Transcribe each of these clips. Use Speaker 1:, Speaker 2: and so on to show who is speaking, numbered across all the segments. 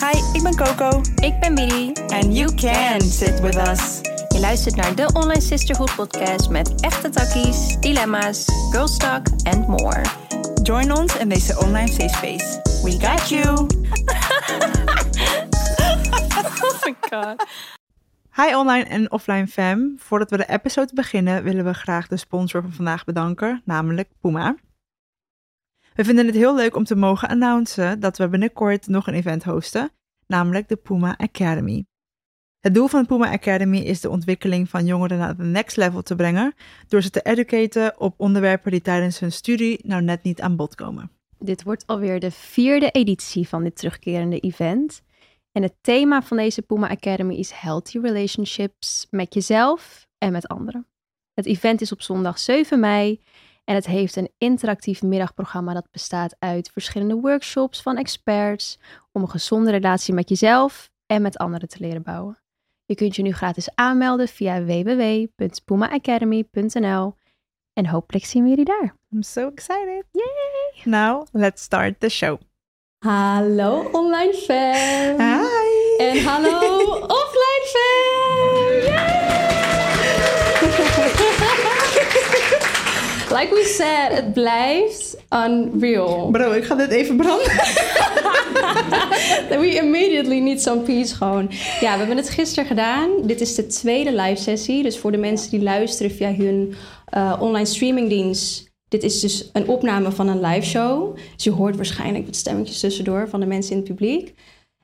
Speaker 1: Hi, ik ben Coco.
Speaker 2: Ik ben Billy.
Speaker 1: And you can sit with us.
Speaker 2: Je luistert naar de Online Sisterhood podcast met echte takkies, dilemma's, girl talk and more.
Speaker 1: Join ons in deze online safe space. We got you.
Speaker 2: Oh my god.
Speaker 3: Hi online en offline fam. Voordat we de episode beginnen willen we graag de sponsor van vandaag bedanken, namelijk Puma. We vinden het heel leuk om te mogen announcen dat we binnenkort nog een event hosten, namelijk de Puma Academy. Het doel van de Puma Academy is de ontwikkeling van jongeren naar de next level te brengen, door ze te educaten op onderwerpen die tijdens hun studie nou net niet aan bod komen.
Speaker 2: Dit wordt alweer de vierde editie van dit terugkerende event. En het thema van deze Puma Academy is Healthy Relationships met jezelf en met anderen. Het event is op zondag 7 mei en het heeft een interactief middagprogramma dat bestaat uit verschillende workshops van experts om een gezonde relatie met jezelf en met anderen te leren bouwen. Je kunt je nu gratis aanmelden via www.pumaacademy.nl en hopelijk zien we jullie daar.
Speaker 3: I'm so excited. Yay! Now, let's start the show.
Speaker 2: Hallo online fam!
Speaker 3: Hi!
Speaker 2: En hallo like we said, het blijft unreal.
Speaker 3: Bro, ik ga dit even branden.
Speaker 2: We immediately need some peace gewoon. Ja, we hebben het gisteren gedaan. Dit is de tweede live sessie. Dus voor de mensen die luisteren via hun uh, online streamingdienst... Dit is dus een opname van een live show. Dus je hoort waarschijnlijk wat stemmetjes tussendoor van de mensen in het publiek.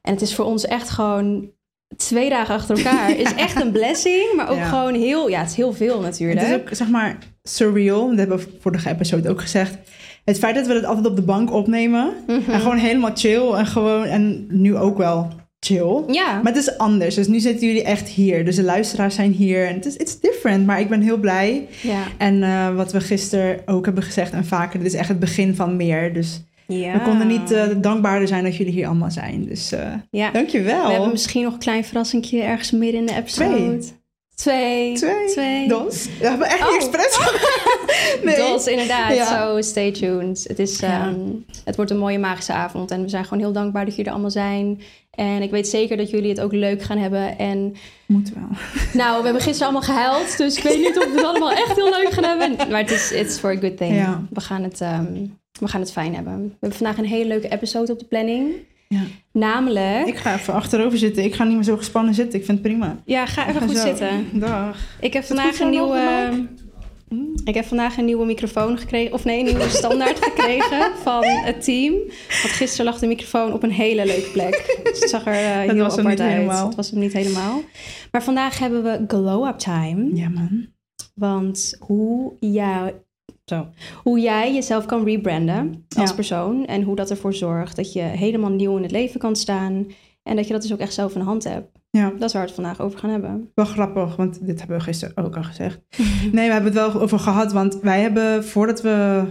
Speaker 2: En het is voor ons echt gewoon twee dagen achter elkaar. is echt een blessing, maar ook
Speaker 3: Ja.
Speaker 2: gewoon heel... Ja, het is heel veel natuurlijk.
Speaker 3: Het is ook, zeg maar, surreal. Dat hebben we vorige episode ook gezegd. Het feit dat we het altijd op de bank opnemen.
Speaker 2: Mhm.
Speaker 3: En gewoon helemaal chill. En gewoon, en nu ook wel chill.
Speaker 2: Ja,
Speaker 3: Maar het is anders. Dus nu zitten jullie echt hier. Dus de luisteraars zijn hier. En het is it's different. Maar ik ben heel blij.
Speaker 2: ja.
Speaker 3: En eh, wat we gisteren ook hebben gezegd en vaker. Dit is echt het begin van meer. Dus
Speaker 2: ja.
Speaker 3: we konden niet eh, dankbaarder zijn dat jullie hier allemaal zijn. Dus eh
Speaker 2: Ja.
Speaker 3: dankjewel.
Speaker 2: We hebben misschien nog een klein verrassingje ergens midden in de episode. Twee.
Speaker 3: Twee.
Speaker 2: Twee.
Speaker 3: Dos. We hebben echt
Speaker 2: Oh.
Speaker 3: expres Nee.
Speaker 2: Dos, inderdaad.
Speaker 3: Ja.
Speaker 2: Zo, stay tuned. Het, is,
Speaker 3: Ja.
Speaker 2: ehm, het wordt een mooie magische avond. En we zijn gewoon heel dankbaar dat jullie er allemaal zijn. En ik weet zeker dat jullie het ook leuk gaan hebben. En
Speaker 3: Moet wel.
Speaker 2: nou, we hebben gisteren allemaal gehuild. Dus ik weet niet of we het allemaal echt heel leuk gaan hebben. Maar het is it's for a good thing.
Speaker 3: Ja.
Speaker 2: We, gaan het, ehm, we gaan het fijn hebben. We hebben vandaag een hele leuke episode op de planning.
Speaker 3: Ja.
Speaker 2: Namelijk...
Speaker 3: Ik ga even achterover zitten. Ik ga niet meer zo gespannen zitten. Ik vind het prima.
Speaker 2: Ja, ga even
Speaker 3: Ga
Speaker 2: goed
Speaker 3: zo.
Speaker 2: zitten.
Speaker 3: Dag.
Speaker 2: Ik heb vandaag een nieuwe.
Speaker 3: de
Speaker 2: Ik heb vandaag een nieuwe microfoon gekregen, of nee, een nieuwe standaard gekregen van het team. Want gisteren lag de microfoon op een hele leuke plek. Dus het zag er
Speaker 3: Dat
Speaker 2: heel
Speaker 3: was
Speaker 2: apart uit.
Speaker 3: helemaal.
Speaker 2: Het was hem niet helemaal. Maar vandaag hebben we glow-up time.
Speaker 3: Ja, man.
Speaker 2: Want hoe, jij zo, hoe jij jezelf kan rebranden als
Speaker 3: Ja.
Speaker 2: persoon. En hoe dat ervoor zorgt dat je helemaal nieuw in het leven kan staan. En dat je dat dus ook echt zelf in de hand hebt.
Speaker 3: Ja,
Speaker 2: Dat is waar we het vandaag over gaan hebben.
Speaker 3: wel grappig, want dit hebben we gisteren ook al gezegd. Nee, we hebben het wel over gehad, want wij hebben voordat we...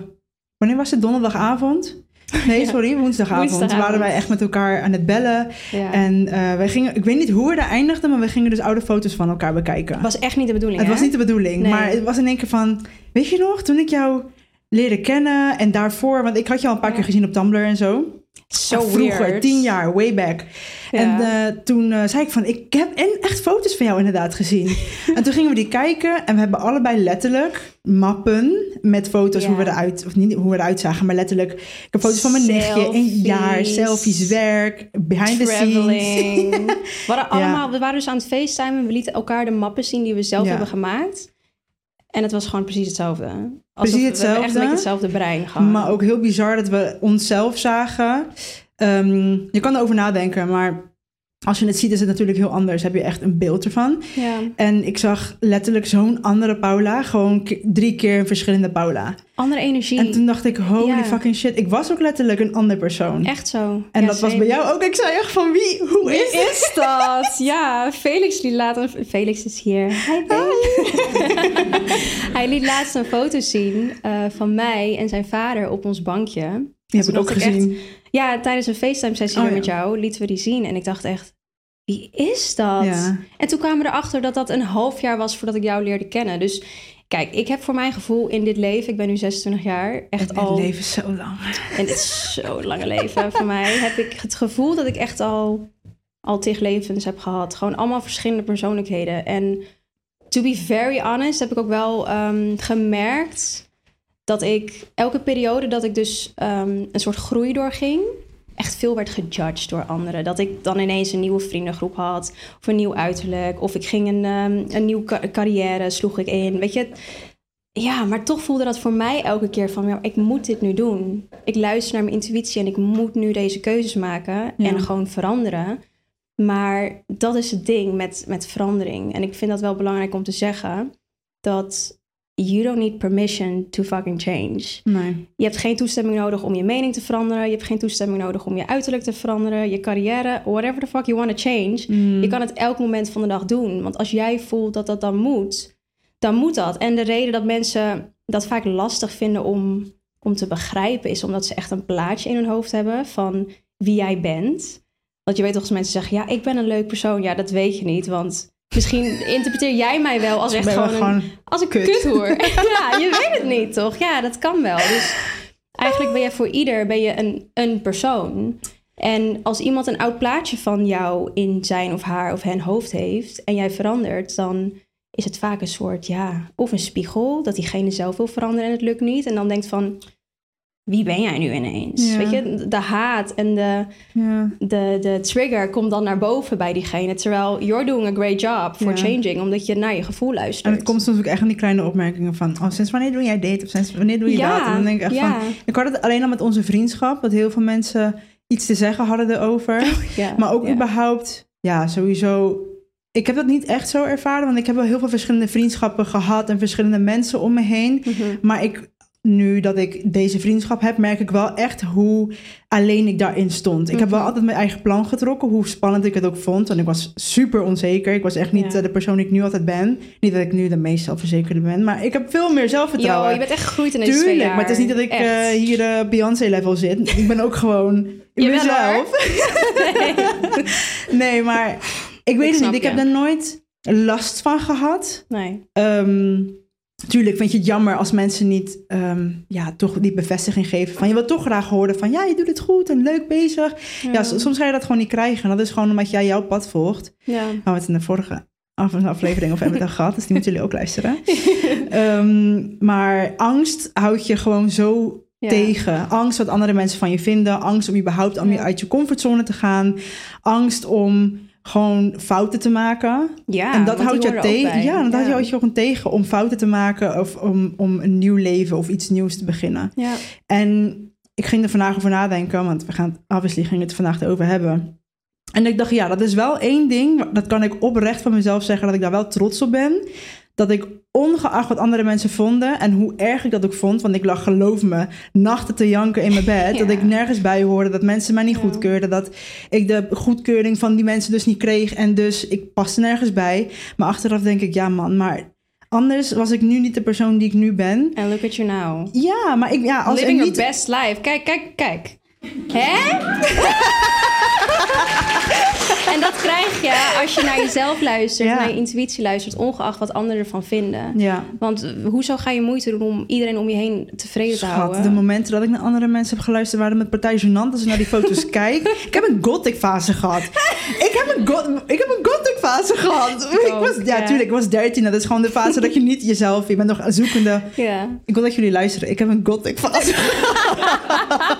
Speaker 3: Wanneer was het? Donderdagavond? Nee, sorry, woensdagavond.
Speaker 2: Woensdagavond.
Speaker 3: waren wij echt met elkaar aan het bellen.
Speaker 2: Ja.
Speaker 3: En eh, wij gingen, ik weet niet hoe we daar eindigden, maar we gingen dus oude foto's van elkaar bekijken.
Speaker 2: Het was echt niet de bedoeling,
Speaker 3: Het
Speaker 2: hè?
Speaker 3: was niet de bedoeling,
Speaker 2: Nee.
Speaker 3: maar het was in één keer van... Weet je nog, toen ik jou leerde kennen en daarvoor... Want ik had je al een paar
Speaker 2: Ja.
Speaker 3: keer gezien op Tumblr en zo.
Speaker 2: Zo
Speaker 3: vroeger,
Speaker 2: weird.
Speaker 3: tien jaar, way back.
Speaker 2: Ja.
Speaker 3: En eh, toen eh, zei ik van, ik heb en echt foto's van jou inderdaad gezien. en toen gingen we die kijken en we hebben allebei letterlijk mappen met foto's
Speaker 2: Ja.
Speaker 3: hoe we eruit, of niet hoe we eruit zagen, maar letterlijk, ik heb foto's van mijn nichtje, een jaar, selfies, werk, behind the scenes.
Speaker 2: We,
Speaker 3: Ja.
Speaker 2: allemaal, we waren dus aan het facetimen. We lieten elkaar de mappen zien die we zelf hebben gemaakt. En het was gewoon precies hetzelfde. Alsof
Speaker 3: Precies
Speaker 2: We, we echt
Speaker 3: hetzelfde.
Speaker 2: met hetzelfde brein gewoon.
Speaker 3: Maar ook heel bizar dat we onszelf zagen. Ehm, je kan erover nadenken, maar als je het ziet is het natuurlijk heel anders. Heb je echt een beeld ervan.
Speaker 2: Ja.
Speaker 3: En ik zag letterlijk zo'n andere Paula. Gewoon drie keer een verschillende Paula.
Speaker 2: Andere energie.
Speaker 3: En toen dacht ik, holy
Speaker 2: Ja.
Speaker 3: fucking shit. Ik was ook letterlijk een ander persoon.
Speaker 2: Echt zo.
Speaker 3: En
Speaker 2: Ja,
Speaker 3: dat was bij jou ook. Ik zei echt van wie? Hoe is
Speaker 2: Wie is dat? Ja, Felix liet later... Felix is hier. Hi. Hij liet laatst een foto zien eh, van mij en zijn vader op ons bankje.
Speaker 3: Die heb ik ook
Speaker 2: echt,
Speaker 3: gezien.
Speaker 2: Ja, tijdens een FaceTime-sessie
Speaker 3: Oh, ja.
Speaker 2: met jou lieten we die zien. En ik dacht echt, wie is dat?
Speaker 3: Ja.
Speaker 2: En toen kwamen we erachter dat dat een half jaar was voordat ik jou leerde kennen. Dus kijk, ik heb voor mijn gevoel in dit leven, ik ben nu 26 jaar, echt
Speaker 3: Het,
Speaker 2: al...
Speaker 3: het leven is zo lang.
Speaker 2: En het is zo'n lange leven voor mij. Heb ik het gevoel dat ik echt al al tig levens heb gehad. Gewoon allemaal verschillende persoonlijkheden. En to be very honest, heb ik ook wel ehm, gemerkt dat ik elke periode dat ik dus ehm, een soort groei doorging, echt veel werd gejudged door anderen. Dat ik dan ineens een nieuwe vriendengroep had, of een nieuw uiterlijk, of ik ging een, ehm, een nieuwe ca- carrière, sloeg ik in. Weet je, ja, maar toch voelde dat voor mij elke keer van, ja, ik moet dit nu doen. Ik luister naar mijn intuïtie en ik moet nu deze keuzes maken
Speaker 3: Ja.
Speaker 2: en gewoon veranderen. Maar dat is het ding met, met verandering. En ik vind dat wel belangrijk om te zeggen dat you don't need permission to fucking change.
Speaker 3: Nee.
Speaker 2: Je hebt geen toestemming nodig om je mening te veranderen. Je hebt geen toestemming nodig om je uiterlijk te veranderen, je carrière, whatever the fuck you want to change.
Speaker 3: Mm.
Speaker 2: Je kan het elk moment van de dag doen. Want als jij voelt dat dat dan moet, dan moet dat. En de reden dat mensen dat vaak lastig vinden om, om te begrijpen, is omdat ze echt een plaatje in hun hoofd hebben van wie jij bent. Want je weet toch als mensen zeggen, ja, ik ben een leuk persoon. Ja, dat weet je niet, want misschien interpreteer jij mij wel als echt gewoon, een, als een
Speaker 3: kut.
Speaker 2: kuthoer. ja, je weet het niet, toch? Ja, dat kan wel. Dus eigenlijk ben je voor ieder ben je een, een persoon. En als iemand een oud plaatje van jou in zijn of haar of hen hoofd heeft en jij verandert, dan is het vaak een soort, ja, of een spiegel dat diegene zelf wil veranderen en het lukt niet. En dan denkt van, wie ben jij nu ineens?
Speaker 3: Ja.
Speaker 2: Weet je, de haat en de,
Speaker 3: Ja.
Speaker 2: de, de trigger komt dan naar boven bij diegene. Terwijl you're doing a great job for
Speaker 3: Ja.
Speaker 2: changing, omdat je naar je gevoel luistert.
Speaker 3: En het komt soms ook echt aan die kleine opmerkingen van... Oh, sinds wanneer doe jij dit? Of sinds wanneer doe je dat? En dan denk ik echt
Speaker 2: ja.
Speaker 3: van... Ik had het alleen al met onze vriendschap... dat heel veel mensen iets te zeggen hadden erover. Maar ook überhaupt... Ja, sowieso... Ik heb dat niet echt zo ervaren... want ik heb wel heel veel verschillende vriendschappen gehad... en verschillende mensen om me heen.
Speaker 2: Mhm.
Speaker 3: Maar ik, nu dat ik deze vriendschap heb, merk ik wel echt hoe alleen ik daarin stond. Ik heb wel
Speaker 2: Mhm.
Speaker 3: altijd mijn eigen plan getrokken, hoe spannend ik het ook vond. Want ik was super onzeker. Ik was echt niet
Speaker 2: Ja.
Speaker 3: eh, de persoon die ik nu altijd ben. Niet dat ik nu de meest zelfverzekerde ben, maar ik heb veel meer zelfvertrouwen.
Speaker 2: Yo, je bent echt gegroeid in deze twee
Speaker 3: Tuurlijk,
Speaker 2: jaar.
Speaker 3: maar het is niet dat ik eh, hier de Beyoncé-level zit. Ik ben ook gewoon
Speaker 2: Jawel,
Speaker 3: mezelf. nee, maar ik weet het niet. Ik heb
Speaker 2: je.
Speaker 3: daar nooit last van gehad.
Speaker 2: Nee.
Speaker 3: Ehm tuurlijk vind je het jammer als mensen niet ehm, ja, toch die bevestiging geven van je wil toch graag horen van ja, je doet het goed en leuk bezig. Ja, soms ga je dat gewoon niet krijgen. En dat is gewoon omdat jij jouw pad volgt.
Speaker 2: Ja.
Speaker 3: Nou, we hebben het in de vorige af- aflevering of hebben we al gehad, dus die moeten jullie ook luisteren. Ehm, maar angst houdt je gewoon zo
Speaker 2: Ja.
Speaker 3: tegen. Angst wat andere mensen van je vinden. Angst om überhaupt om je uit je comfortzone te gaan. Angst om gewoon fouten te maken.
Speaker 2: Ja,
Speaker 3: en dat houdt je tegen. Ja, en dat
Speaker 2: ja.
Speaker 3: houdt je gewoon tegen om fouten te maken of om, om een nieuw leven of iets nieuws te beginnen.
Speaker 2: Ja.
Speaker 3: En ik ging er vandaag over nadenken, want we gaan obviously gingen het vandaag over hebben. En ik dacht, ja, dat is wel één ding. Dat kan ik oprecht van mezelf zeggen dat ik daar wel trots op ben. Dat ik ongeacht wat andere mensen vonden en hoe erg ik dat ook vond, want ik lag, geloof me, nachten te janken in mijn bed.
Speaker 2: Ja.
Speaker 3: Dat ik nergens bij hoorde, dat mensen mij niet
Speaker 2: Ja.
Speaker 3: goedkeurden, dat ik de goedkeuring van die mensen dus niet kreeg en dus ik paste nergens bij. Maar achteraf denk ik, ja man, maar anders was ik nu niet de persoon die ik nu ben.
Speaker 2: And look at you now.
Speaker 3: Ja, maar ik, ja, als
Speaker 2: Living
Speaker 3: niet...
Speaker 2: your best life. Kijk, kijk, kijk. Hè? en dat krijg je als je naar jezelf luistert,
Speaker 3: Ja.
Speaker 2: naar je intuïtie luistert, ongeacht wat anderen ervan vinden.
Speaker 3: Ja.
Speaker 2: Want hoezo ga je moeite doen om iedereen om je heen tevreden te houden?
Speaker 3: de momenten dat ik naar andere mensen heb geluisterd waren met partij gênant als ik naar die foto's kijk. Ik heb een gothic fase gehad. Ik heb een, go- ik heb een gothic fase gehad. Ik
Speaker 2: ook,
Speaker 3: was, ja,
Speaker 2: ja.
Speaker 3: tuurlijk, ik was 13. Dat is gewoon de fase dat je niet jezelf, je bent nog zoekende.
Speaker 2: Ja.
Speaker 3: Ik wil dat jullie luisteren. Ik heb een gothic fase gehad.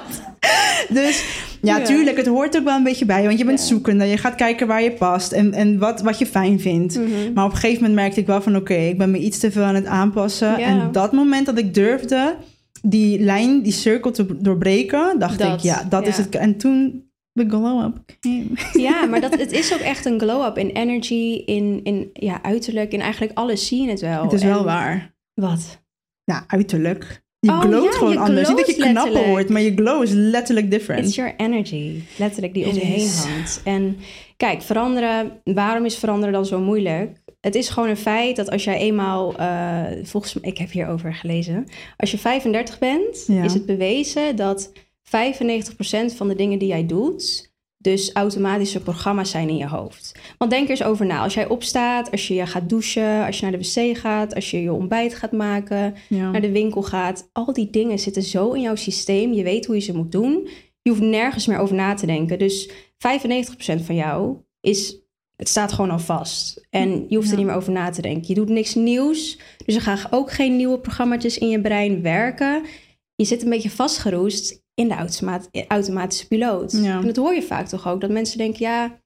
Speaker 3: Dus ja,
Speaker 2: Ja.
Speaker 3: tuurlijk, het hoort ook wel een beetje bij. Want je bent
Speaker 2: Ja.
Speaker 3: zoekende. Je gaat kijken waar je past en, en wat, wat je fijn vindt.
Speaker 2: Mhm.
Speaker 3: Maar op een gegeven moment merkte ik wel van... oké, ik ben me iets te veel aan het aanpassen.
Speaker 2: Ja.
Speaker 3: En dat moment dat ik durfde die lijn, die cirkel te doorbreken... dacht
Speaker 2: Dat,
Speaker 3: ik, ja, dat is het. En toen de glow-up.
Speaker 2: Ja, maar dat, het is ook echt een glow-up in energy, in, in ja, uiterlijk, in eigenlijk alles zie je het wel.
Speaker 3: Het is wel waar.
Speaker 2: Wat?
Speaker 3: Nou, uiterlijk. Je
Speaker 2: Oh,
Speaker 3: glowt
Speaker 2: ja,
Speaker 3: gewoon
Speaker 2: je
Speaker 3: anders. Niet dat je knapper
Speaker 2: letterlijk.
Speaker 3: wordt, maar je glow is letterlijk different.
Speaker 2: It's your energy, letterlijk, die om je heen hangt. En kijk, veranderen, waarom is veranderen dan zo moeilijk? Het is gewoon een feit dat als jij eenmaal, eh, volgens mij, ik heb hierover gelezen, als je 35 bent,
Speaker 3: Ja.
Speaker 2: is het bewezen dat 95% van de dingen die jij doet, dus automatische programma's zijn in je hoofd. Want denk er eens over na. Als jij opstaat, als je je gaat douchen, als je naar de wc gaat, als je je ontbijt gaat maken,
Speaker 3: Ja.
Speaker 2: naar de winkel gaat. Al die dingen zitten zo in jouw systeem. Je weet hoe je ze moet doen. Je hoeft nergens meer over na te denken. Dus 95% van jou is, het staat gewoon al vast. En je hoeft er niet meer over na te denken. Je doet niks nieuws, dus er gaan ook geen nieuwe programma's in je brein werken. Je zit een beetje vastgeroest in de automaat- automatische piloot.
Speaker 3: Ja.
Speaker 2: En dat hoor je vaak toch ook, dat mensen denken, ja,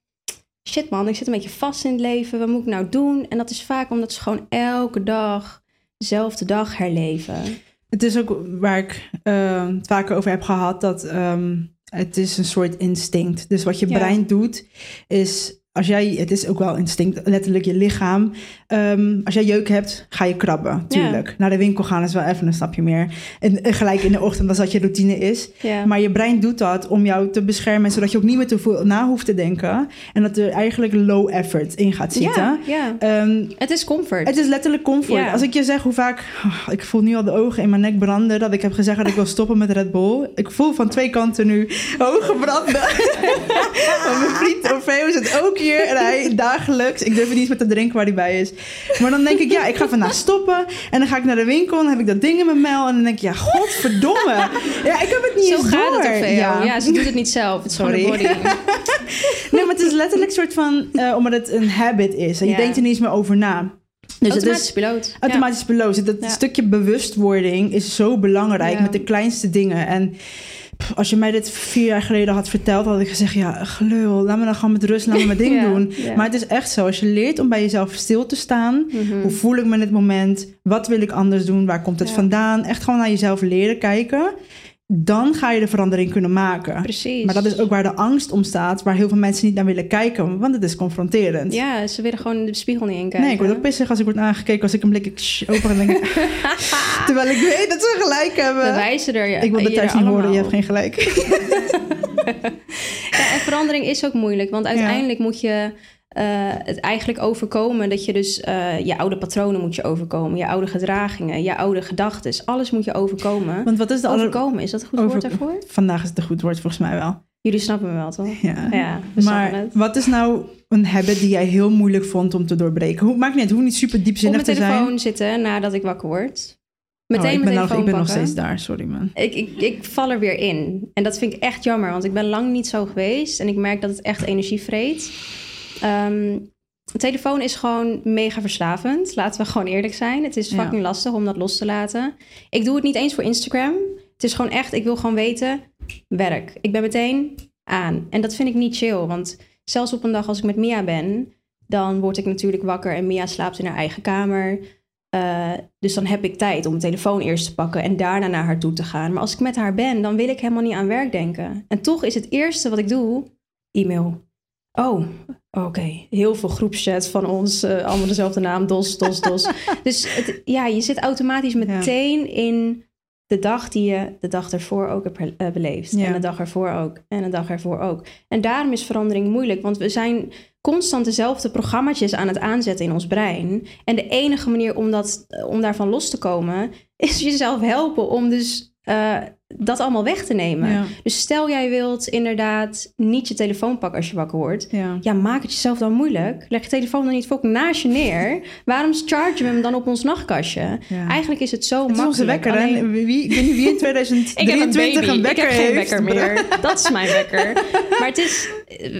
Speaker 2: shit man, ik zit een beetje vast in het leven, wat moet ik nou doen? En dat is vaak omdat ze gewoon elke dag dezelfde dag herleven.
Speaker 3: Het is ook waar ik eh, het vaker over heb gehad, dat ehm, het is een soort instinct. Dus wat je
Speaker 2: Ja.
Speaker 3: brein doet, is als jij, het is ook wel instinct, letterlijk je lichaam. Ehm, als jij jeuk hebt, ga je krabben, tuurlijk. Naar de winkel gaan is wel even een stapje meer. En, en gelijk in de ochtend, als dat je routine is. Maar je brein doet dat om jou te beschermen, zodat je ook niet meer te veel na hoeft te denken. En dat er eigenlijk low effort in gaat zitten.
Speaker 2: ja.
Speaker 3: Ehm,
Speaker 2: Het is comfort.
Speaker 3: het is letterlijk comfort. Als ik je zeg hoe vaak... oh, ik voel nu al de ogen in mijn nek branden... dat ik heb gezegd dat ik wil stoppen met Red Bull. Ik voel van twee kanten nu ogen branden. Mijn vriend Orfeo zit ook en hij dagelijks... ik durf het niet met te drinken waar hij bij is. Maar dan denk ik, ja, ik ga vandaag stoppen... en dan ga ik naar de winkel en dan heb ik dat ding in mijn mel... en dan denk ik, ja, godverdomme. Ja, ik heb het niet
Speaker 2: Zo
Speaker 3: eens
Speaker 2: gaat
Speaker 3: door.
Speaker 2: het veel. Ja. ze doet het niet zelf. Het is
Speaker 3: Sorry.
Speaker 2: gewoon een body.
Speaker 3: Nee, maar het is letterlijk soort van... eh, omdat het een habit is. En je
Speaker 2: Ja.
Speaker 3: denkt er niet eens meer over na. Dus het is,
Speaker 2: piloot.
Speaker 3: Automatisch piloot. Dat
Speaker 2: Ja.
Speaker 3: stukje bewustwording is zo belangrijk
Speaker 2: Ja.
Speaker 3: met de kleinste dingen. En als je mij dit vier jaar geleden had verteld, had ik gezegd: ja, gelul, laat me dan gewoon met rust, laat me mijn ding
Speaker 2: Ja,
Speaker 3: doen.
Speaker 2: ja.
Speaker 3: Maar het is echt zo. Als je leert om bij jezelf stil te staan,
Speaker 2: Mhm.
Speaker 3: hoe voel ik me in het moment? Wat wil ik anders doen? Waar komt het
Speaker 2: Ja.
Speaker 3: vandaan? Echt gewoon naar jezelf leren kijken. Dan ga je de verandering kunnen maken.
Speaker 2: Precies.
Speaker 3: Maar dat is ook waar de angst ontstaat, waar heel veel mensen niet naar willen kijken, want het is confronterend.
Speaker 2: Ja, ze willen gewoon de spiegel niet inkijken.
Speaker 3: Nee, ik word ook pissig als ik word aangekeken als ik een blik open en denk Terwijl ik weet dat ze gelijk
Speaker 2: We
Speaker 3: hebben.
Speaker 2: wijzen er ja,
Speaker 3: ik wil
Speaker 2: je
Speaker 3: thuis niet horen, je hebt geen gelijk.
Speaker 2: Ja, en verandering is ook moeilijk. Want uiteindelijk moet je het eigenlijk overkomen... dat je dus eh, je oude patronen moet je overkomen. Je oude gedragingen, je oude gedachten. Alles moet je overkomen.
Speaker 3: Want wat is de.
Speaker 2: Overkomen, is dat een goed
Speaker 3: Over-
Speaker 2: woord daarvoor?
Speaker 3: Vandaag is het een goed woord volgens mij wel.
Speaker 2: Jullie snappen me wel, toch?
Speaker 3: Ja.
Speaker 2: Ja,
Speaker 3: maar wat is nou een habit die jij heel moeilijk vond om te doorbreken? Hoe, maakt niet, hoeft niet super
Speaker 2: Op
Speaker 3: diepzinnig
Speaker 2: mijn
Speaker 3: te zijn.
Speaker 2: telefoon zitten nadat ik wakker word.
Speaker 3: Oh,
Speaker 2: Meteen
Speaker 3: ik ben,
Speaker 2: mijn
Speaker 3: nog, ik ben nog steeds daar, sorry man.
Speaker 2: Ik, ik, ik val er weer in. En dat vind ik echt jammer, want ik ben lang niet zo geweest. En ik merk dat het echt energie vreet. De telefoon is gewoon mega verslavend. Laten we gewoon eerlijk zijn. Het is
Speaker 3: Ja.
Speaker 2: fucking lastig om dat los te laten. Ik doe het niet eens voor Instagram. Het is gewoon echt, ik wil gewoon weten, werk. Ik ben meteen aan. En dat vind ik niet chill, want zelfs op een dag als ik met Mia ben... dan word ik natuurlijk wakker en Mia slaapt in haar eigen kamer... Uh, dus dan heb ik tijd om mijn telefoon eerst te pakken en daarna naar haar toe te gaan. Maar als ik met haar ben, dan wil ik helemaal niet aan werk denken. En toch is het eerste wat ik doe, e-mail. Oh, oké. Heel veel groepschat van ons, uh, allemaal dezelfde naam, DOS, DOS, DOS. dus het, ja, je zit automatisch meteen ja. in de dag die je de dag ervoor ook hebt uh, beleefd. Ja. En de dag ervoor ook. En de dag ervoor ook. En daarom is verandering moeilijk, want we zijn constant dezelfde programma's aan het aanzetten in ons brein. En de enige manier om, dat, om daarvan los te komen, is jezelf helpen om dus uh, dat allemaal weg te nemen.
Speaker 3: Ja.
Speaker 2: Dus stel jij wilt inderdaad niet je telefoon pakken als je wakker wordt.
Speaker 3: Ja.
Speaker 2: ja, maak het jezelf dan moeilijk. Leg je telefoon dan niet fucking naast je neer. Waarom chargen we hem dan op ons nachtkastje?
Speaker 3: Ja.
Speaker 2: Eigenlijk is het zo
Speaker 3: Het is
Speaker 2: makkelijk.
Speaker 3: onze wekker.
Speaker 2: Alleen-
Speaker 3: En wie, ik weet niet wie in 2023 een, wekker
Speaker 2: ik heb geen
Speaker 3: heeft.
Speaker 2: wekker meer. Dat is mijn wekker. Maar het is,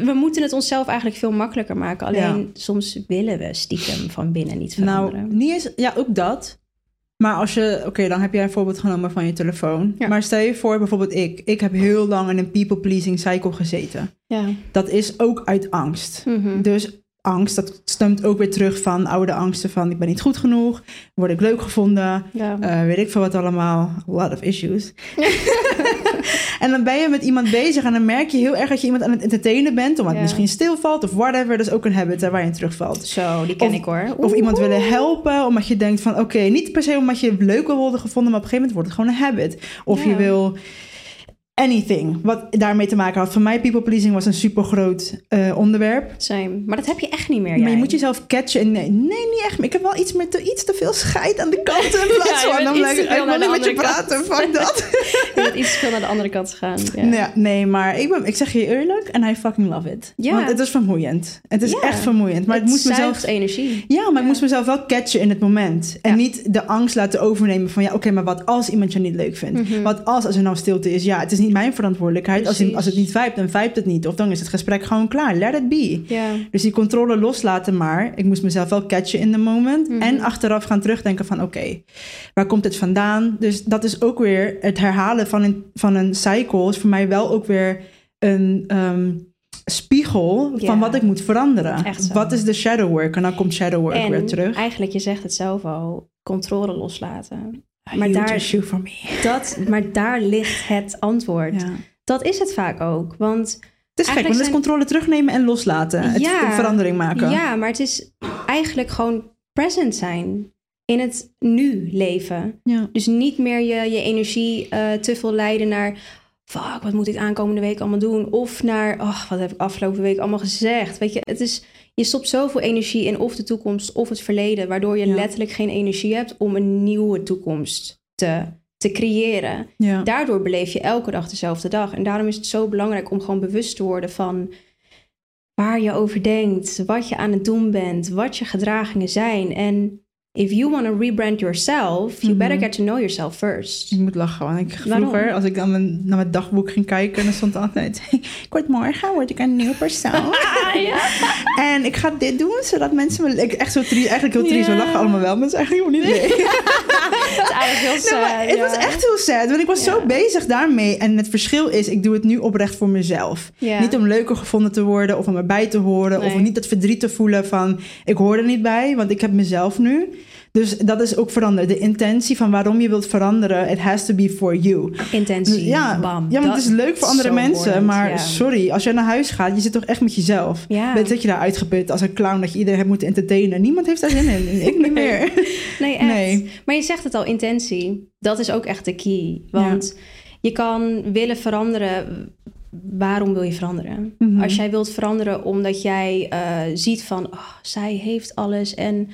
Speaker 2: we moeten het onszelf eigenlijk veel makkelijker maken. Alleen soms willen we stiekem van binnen niet
Speaker 3: Nou,
Speaker 2: veranderen.
Speaker 3: niet eens, ja, ook dat. Maar als je, oké, dan heb jij een voorbeeld genomen van je telefoon.
Speaker 2: Ja.
Speaker 3: Maar stel je voor, bijvoorbeeld ik. Ik heb heel lang in een people-pleasing cycle gezeten.
Speaker 2: ja.
Speaker 3: Dat is ook uit angst.
Speaker 2: Mhm.
Speaker 3: Dus angst, dat stemt ook weer terug van oude angsten van ik ben niet goed genoeg, word ik leuk gevonden,
Speaker 2: ja.
Speaker 3: eh, weet ik veel wat allemaal, a lot of issues. en dan ben je met iemand bezig en dan merk je heel erg dat je iemand aan het entertainen bent, omdat het misschien stilvalt of whatever. Dat is ook een habit hè, waar je in terugvalt.
Speaker 2: Zo, die ken
Speaker 3: Of-
Speaker 2: ik hoor.
Speaker 3: Of iemand willen helpen, omdat je denkt van... oké, niet per se omdat je leuk wil worden gevonden... maar op een gegeven moment wordt het gewoon een habit. Of je wil anything wat daarmee te maken had. Voor mij, people pleasing was een super groot onderwerp.
Speaker 2: Same. Maar dat heb je echt niet meer.
Speaker 3: Maar je moet jezelf catchen. En nee, nee, niet echt. Ik heb wel iets, met te, iets te veel scheid aan de kanten. In plaats
Speaker 2: Ja,
Speaker 3: van, dan
Speaker 2: te
Speaker 3: ik, wil niet met je praten. Fuck dat.
Speaker 2: Je bent iets te veel naar de andere kant gegaan. Ja.
Speaker 3: Ja, nee, maar ik, ben, ik zeg je eerlijk. En I fucking love it.
Speaker 2: Ja.
Speaker 3: Want het is vermoeiend. Het is
Speaker 2: Ja.
Speaker 3: echt vermoeiend. Maar het, moest mezelf...
Speaker 2: energie.
Speaker 3: Ja, maar ik moest mezelf wel catchen in het moment. En niet de angst laten overnemen van... ja, oké, maar wat als iemand je niet leuk vindt?
Speaker 2: Mhm.
Speaker 3: Wat als, als er nou stilte is? Ja, het is niet niet mijn verantwoordelijkheid. Als, het- als het niet vijpt, dan vijpt het niet. Of dan is het gesprek gewoon klaar. Let it be.
Speaker 2: Ja.
Speaker 3: Dus die controle loslaten maar. Ik moest mezelf wel catchen in de moment.
Speaker 2: Mhm.
Speaker 3: En achteraf gaan terugdenken van oké, waar komt het vandaan? Dus dat is ook weer het herhalen van een, van een cycle. Is voor mij wel ook weer een ehm, spiegel
Speaker 2: Ja.
Speaker 3: van wat ik moet veranderen. Wat is de shadow work? En dan komt shadow work weer terug.
Speaker 2: eigenlijk, je zegt het zelf al, controle loslaten. Maar daar-
Speaker 3: for me.
Speaker 2: Dat, maar daar ligt het antwoord.
Speaker 3: Ja.
Speaker 2: Dat is het vaak ook. Want
Speaker 3: Het is gek, want het is
Speaker 2: zijn-
Speaker 3: controle terugnemen en loslaten. Het
Speaker 2: Ja.
Speaker 3: verandering maken.
Speaker 2: ja, maar het is eigenlijk gewoon present zijn. In het nu leven.
Speaker 3: Ja.
Speaker 2: Dus niet meer je, je energie eh, te veel leiden naar... Fuck, wat moet ik aankomende week allemaal doen? Of naar, oh, wat heb ik afgelopen week allemaal gezegd? Weet je, het is, je stopt zoveel energie in of de toekomst of het verleden... waardoor je
Speaker 3: Ja.
Speaker 2: letterlijk geen energie hebt om een nieuwe toekomst te, te creëren.
Speaker 3: Ja.
Speaker 2: Daardoor beleef je elke dag dezelfde dag. En daarom is het zo belangrijk om gewoon bewust te worden van waar je over denkt, wat je aan het doen bent, wat je gedragingen zijn. En if you want to rebrand yourself, you better
Speaker 3: Mhm.
Speaker 2: get to know yourself first.
Speaker 3: Ik moet lachen, want ik,
Speaker 2: Waarom?
Speaker 3: vroeger, als ik dan mijn, naar mijn dagboek ging kijken, dan stond altijd: Ik word morgen word ik een nieuw persoon. En ik ga dit doen, zodat mensen me. Ik, echt zo triest, eigenlijk heel triest. We
Speaker 2: Ja.
Speaker 3: lachen allemaal wel, maar het is eigenlijk helemaal niet. Nee.
Speaker 2: Het is eigenlijk heel
Speaker 3: Nee,
Speaker 2: sad,
Speaker 3: het was echt heel sad, want ik was zo bezig daarmee. En het verschil is, ik doe het nu oprecht voor mezelf. Niet om leuker gevonden te worden of om erbij te horen. Of om niet het verdriet te voelen van ik hoor er niet bij, want ik heb mezelf nu. Dus dat is ook veranderd. De intentie van waarom je wilt veranderen, it has to be for you.
Speaker 2: Intentie,
Speaker 3: Ja,
Speaker 2: bam.
Speaker 3: ja want het is leuk voor andere mensen. maar sorry, als jij naar huis gaat, je zit toch echt met jezelf.
Speaker 2: Ja.
Speaker 3: Weet dat je daar uitgeput als een clown dat je iedereen hebt moeten entertainen. Niemand heeft daar zin in. Ik niet meer.
Speaker 2: Nee, echt.
Speaker 3: Nee.
Speaker 2: Maar je zegt het al, intentie. Dat is ook echt de key. Want je kan willen veranderen. Waarom wil je veranderen?
Speaker 3: Mhm.
Speaker 2: Als jij wilt veranderen omdat jij eh, ziet van... Oh, zij heeft alles en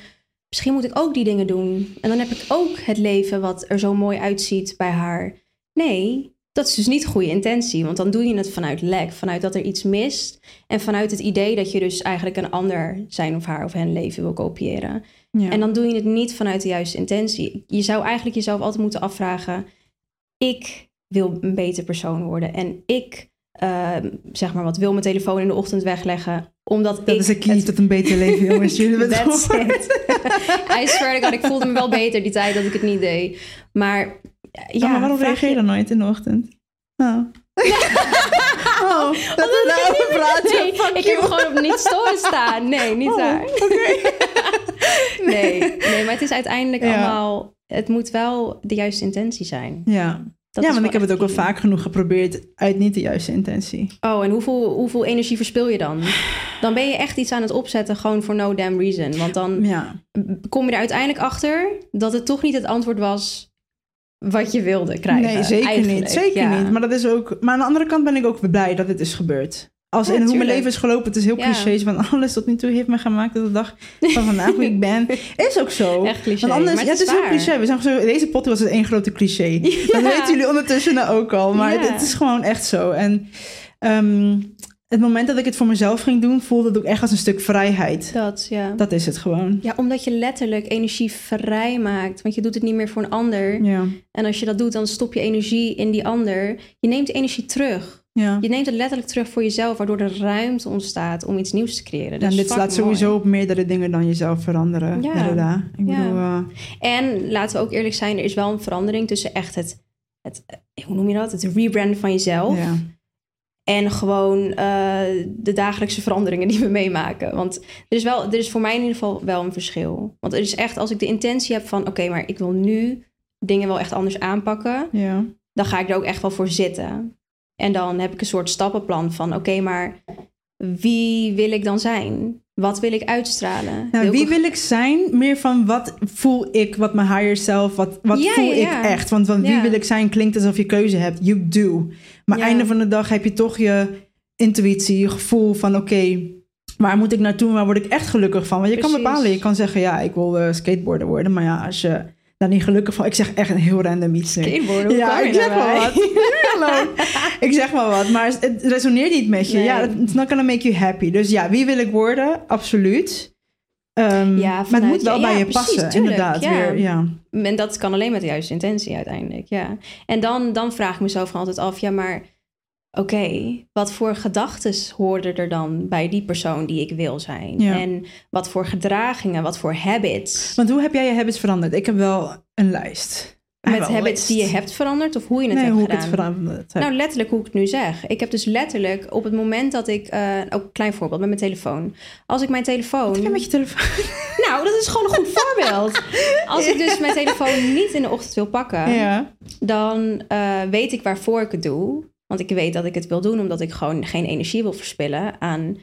Speaker 2: misschien moet ik ook die dingen doen. En dan heb ik ook het leven wat er zo mooi uitziet bij haar. Nee, dat is dus niet goede intentie. Want dan doe je het vanuit lek. Vanuit dat er iets mist. En vanuit het idee dat je dus eigenlijk een ander zijn of haar of hen leven wil kopiëren.
Speaker 3: Ja.
Speaker 2: En dan doe je het niet vanuit de juiste intentie. Je zou eigenlijk jezelf altijd moeten afvragen: ik wil een beter persoon worden en ik, eh, zeg maar wat, wil mijn telefoon in de ochtend wegleggen, omdat
Speaker 3: dat
Speaker 2: ik
Speaker 3: is key
Speaker 2: het-
Speaker 3: tot een beter leven, jongens. Jullie hebben het.
Speaker 2: I swear to God, ik voelde me wel beter die tijd dat ik het niet deed. Maar ja,
Speaker 3: Ja, maar waarom reageer je dan nooit in de ochtend? Oh. oh, dat we daarover praten.
Speaker 2: Nee,
Speaker 3: Fuck
Speaker 2: ik heb gewoon op niet storen staan. Nee, niet
Speaker 3: Oh,
Speaker 2: daar.
Speaker 3: Oké.
Speaker 2: Nee, nee, maar het is uiteindelijk
Speaker 3: Ja.
Speaker 2: allemaal... Het moet wel de juiste intentie zijn.
Speaker 3: Ja,
Speaker 2: Dat
Speaker 3: ja want ik heb het ook wel vaak genoeg geprobeerd uit niet de juiste intentie.
Speaker 2: Oh, en hoeveel, hoeveel energie verspil je dan? Dan ben je echt iets aan het opzetten, gewoon voor no damn reason. Want dan
Speaker 3: Ja,
Speaker 2: kom je er uiteindelijk achter dat het toch niet het antwoord was wat je wilde krijgen.
Speaker 3: nee, zeker
Speaker 2: eigenlijk.
Speaker 3: niet. Zeker
Speaker 2: Ja.
Speaker 3: niet. Maar dat is ook. Maar aan de andere kant ben ik ook blij dat het is gebeurd. Als
Speaker 2: Ja,
Speaker 3: in hoe mijn leven is gelopen, het is heel
Speaker 2: Ja.
Speaker 3: cliché van alles tot nu toe heeft me gemaakt tot de dag van vandaag hoe ik ben. Is ook zo.
Speaker 2: Echt cliché,
Speaker 3: Want anders,
Speaker 2: maar
Speaker 3: ja,
Speaker 2: het
Speaker 3: het
Speaker 2: is
Speaker 3: heel cliché. We zijn zo, deze podcast is één grote cliché. Dat weten jullie ondertussen nou ook al. Maar het, het is gewoon echt zo. En ehm, het moment dat ik het voor mezelf ging doen, voelde het ook echt als een stuk vrijheid.
Speaker 2: Dat, ja.
Speaker 3: Dat is het gewoon.
Speaker 2: Ja, omdat je letterlijk energie vrij maakt. Want je doet het niet meer voor een ander.
Speaker 3: Ja,
Speaker 2: En als je dat doet, dan stop je energie in die ander. Je neemt energie terug.
Speaker 3: Ja.
Speaker 2: Je neemt het letterlijk terug voor jezelf, waardoor er ruimte ontstaat om iets nieuws te creëren. Dat
Speaker 3: en dit slaat sowieso op meerdere dingen dan jezelf veranderen.
Speaker 2: Ja.
Speaker 3: Inderdaad. Ik
Speaker 2: Ja.
Speaker 3: bedoel, eh,
Speaker 2: En laten we ook eerlijk zijn, er is wel een verandering tussen echt het, het eh, hoe noem je dat? Het rebranden van jezelf.
Speaker 3: ja.
Speaker 2: En gewoon eh, de dagelijkse veranderingen die we meemaken. Want er is, wel, er is voor mij in ieder geval wel een verschil. Want het is echt, als ik de intentie heb van... oké, maar ik wil nu dingen wel echt anders aanpakken...
Speaker 3: ja.
Speaker 2: dan ga ik er ook echt wel voor zitten. En dan heb ik een soort stappenplan van... oké, maar wie wil ik dan zijn? Wat wil ik uitstralen?
Speaker 3: Nou,
Speaker 2: Wil
Speaker 3: wie
Speaker 2: ik-
Speaker 3: wil ik zijn? Meer van wat voel ik, wat mijn higher self, wat, wat
Speaker 2: Ja,
Speaker 3: voel
Speaker 2: ja, ja.
Speaker 3: ik echt? Want van wie wil ik zijn klinkt alsof je keuze hebt. You do. Maar einde van de dag heb je toch je intuïtie, je gevoel van oké, waar moet ik naartoe? Waar word ik echt gelukkig van? Want je kan bepalen, je kan zeggen ja, ik wil eh, skateboarder worden. Maar ja, als je daar niet gelukkig van... Ik zeg echt een heel random iets.
Speaker 2: Skateboarden,
Speaker 3: Ja, ik zeg maar wat. Ik zeg maar wat, maar het resoneert niet met je.
Speaker 2: Nee.
Speaker 3: Ja, it's not gonna make you happy. Dus ja, wie wil ik worden? Absoluut. Ehm,
Speaker 2: Ja,
Speaker 3: maar het
Speaker 2: vanuit
Speaker 3: moet wel bij
Speaker 2: ja,
Speaker 3: je
Speaker 2: precies,
Speaker 3: passen,
Speaker 2: tuurlijk,
Speaker 3: inderdaad.
Speaker 2: ja.
Speaker 3: Weer, ja.
Speaker 2: En dat kan alleen met de juiste intentie uiteindelijk, ja. En dan, dan vraag ik mezelf gewoon altijd af, ja, maar oké, wat voor gedachten hoorden er dan bij die persoon die ik wil zijn?
Speaker 3: Ja.
Speaker 2: En wat voor gedragingen, wat voor habits?
Speaker 3: Want hoe heb jij je habits veranderd? Ik heb wel een lijst.
Speaker 2: Met habits die je hebt veranderd of hoe je het
Speaker 3: Nee,
Speaker 2: hebt
Speaker 3: hoe ik
Speaker 2: gedaan?
Speaker 3: het veranderd heb.
Speaker 2: Nou, letterlijk hoe ik het nu zeg. Ik heb dus letterlijk op het moment dat ik... eh ook een klein voorbeeld met mijn telefoon. Als ik mijn telefoon...
Speaker 3: Ja, met je telefoon.
Speaker 2: Nou, dat is gewoon een goed voorbeeld. Als ik dus mijn telefoon niet in de ochtend wil pakken...
Speaker 3: Ja.
Speaker 2: dan eh, weet ik waarvoor ik het doe. Want ik weet dat ik het wil doen omdat ik gewoon geen energie wil verspillen aan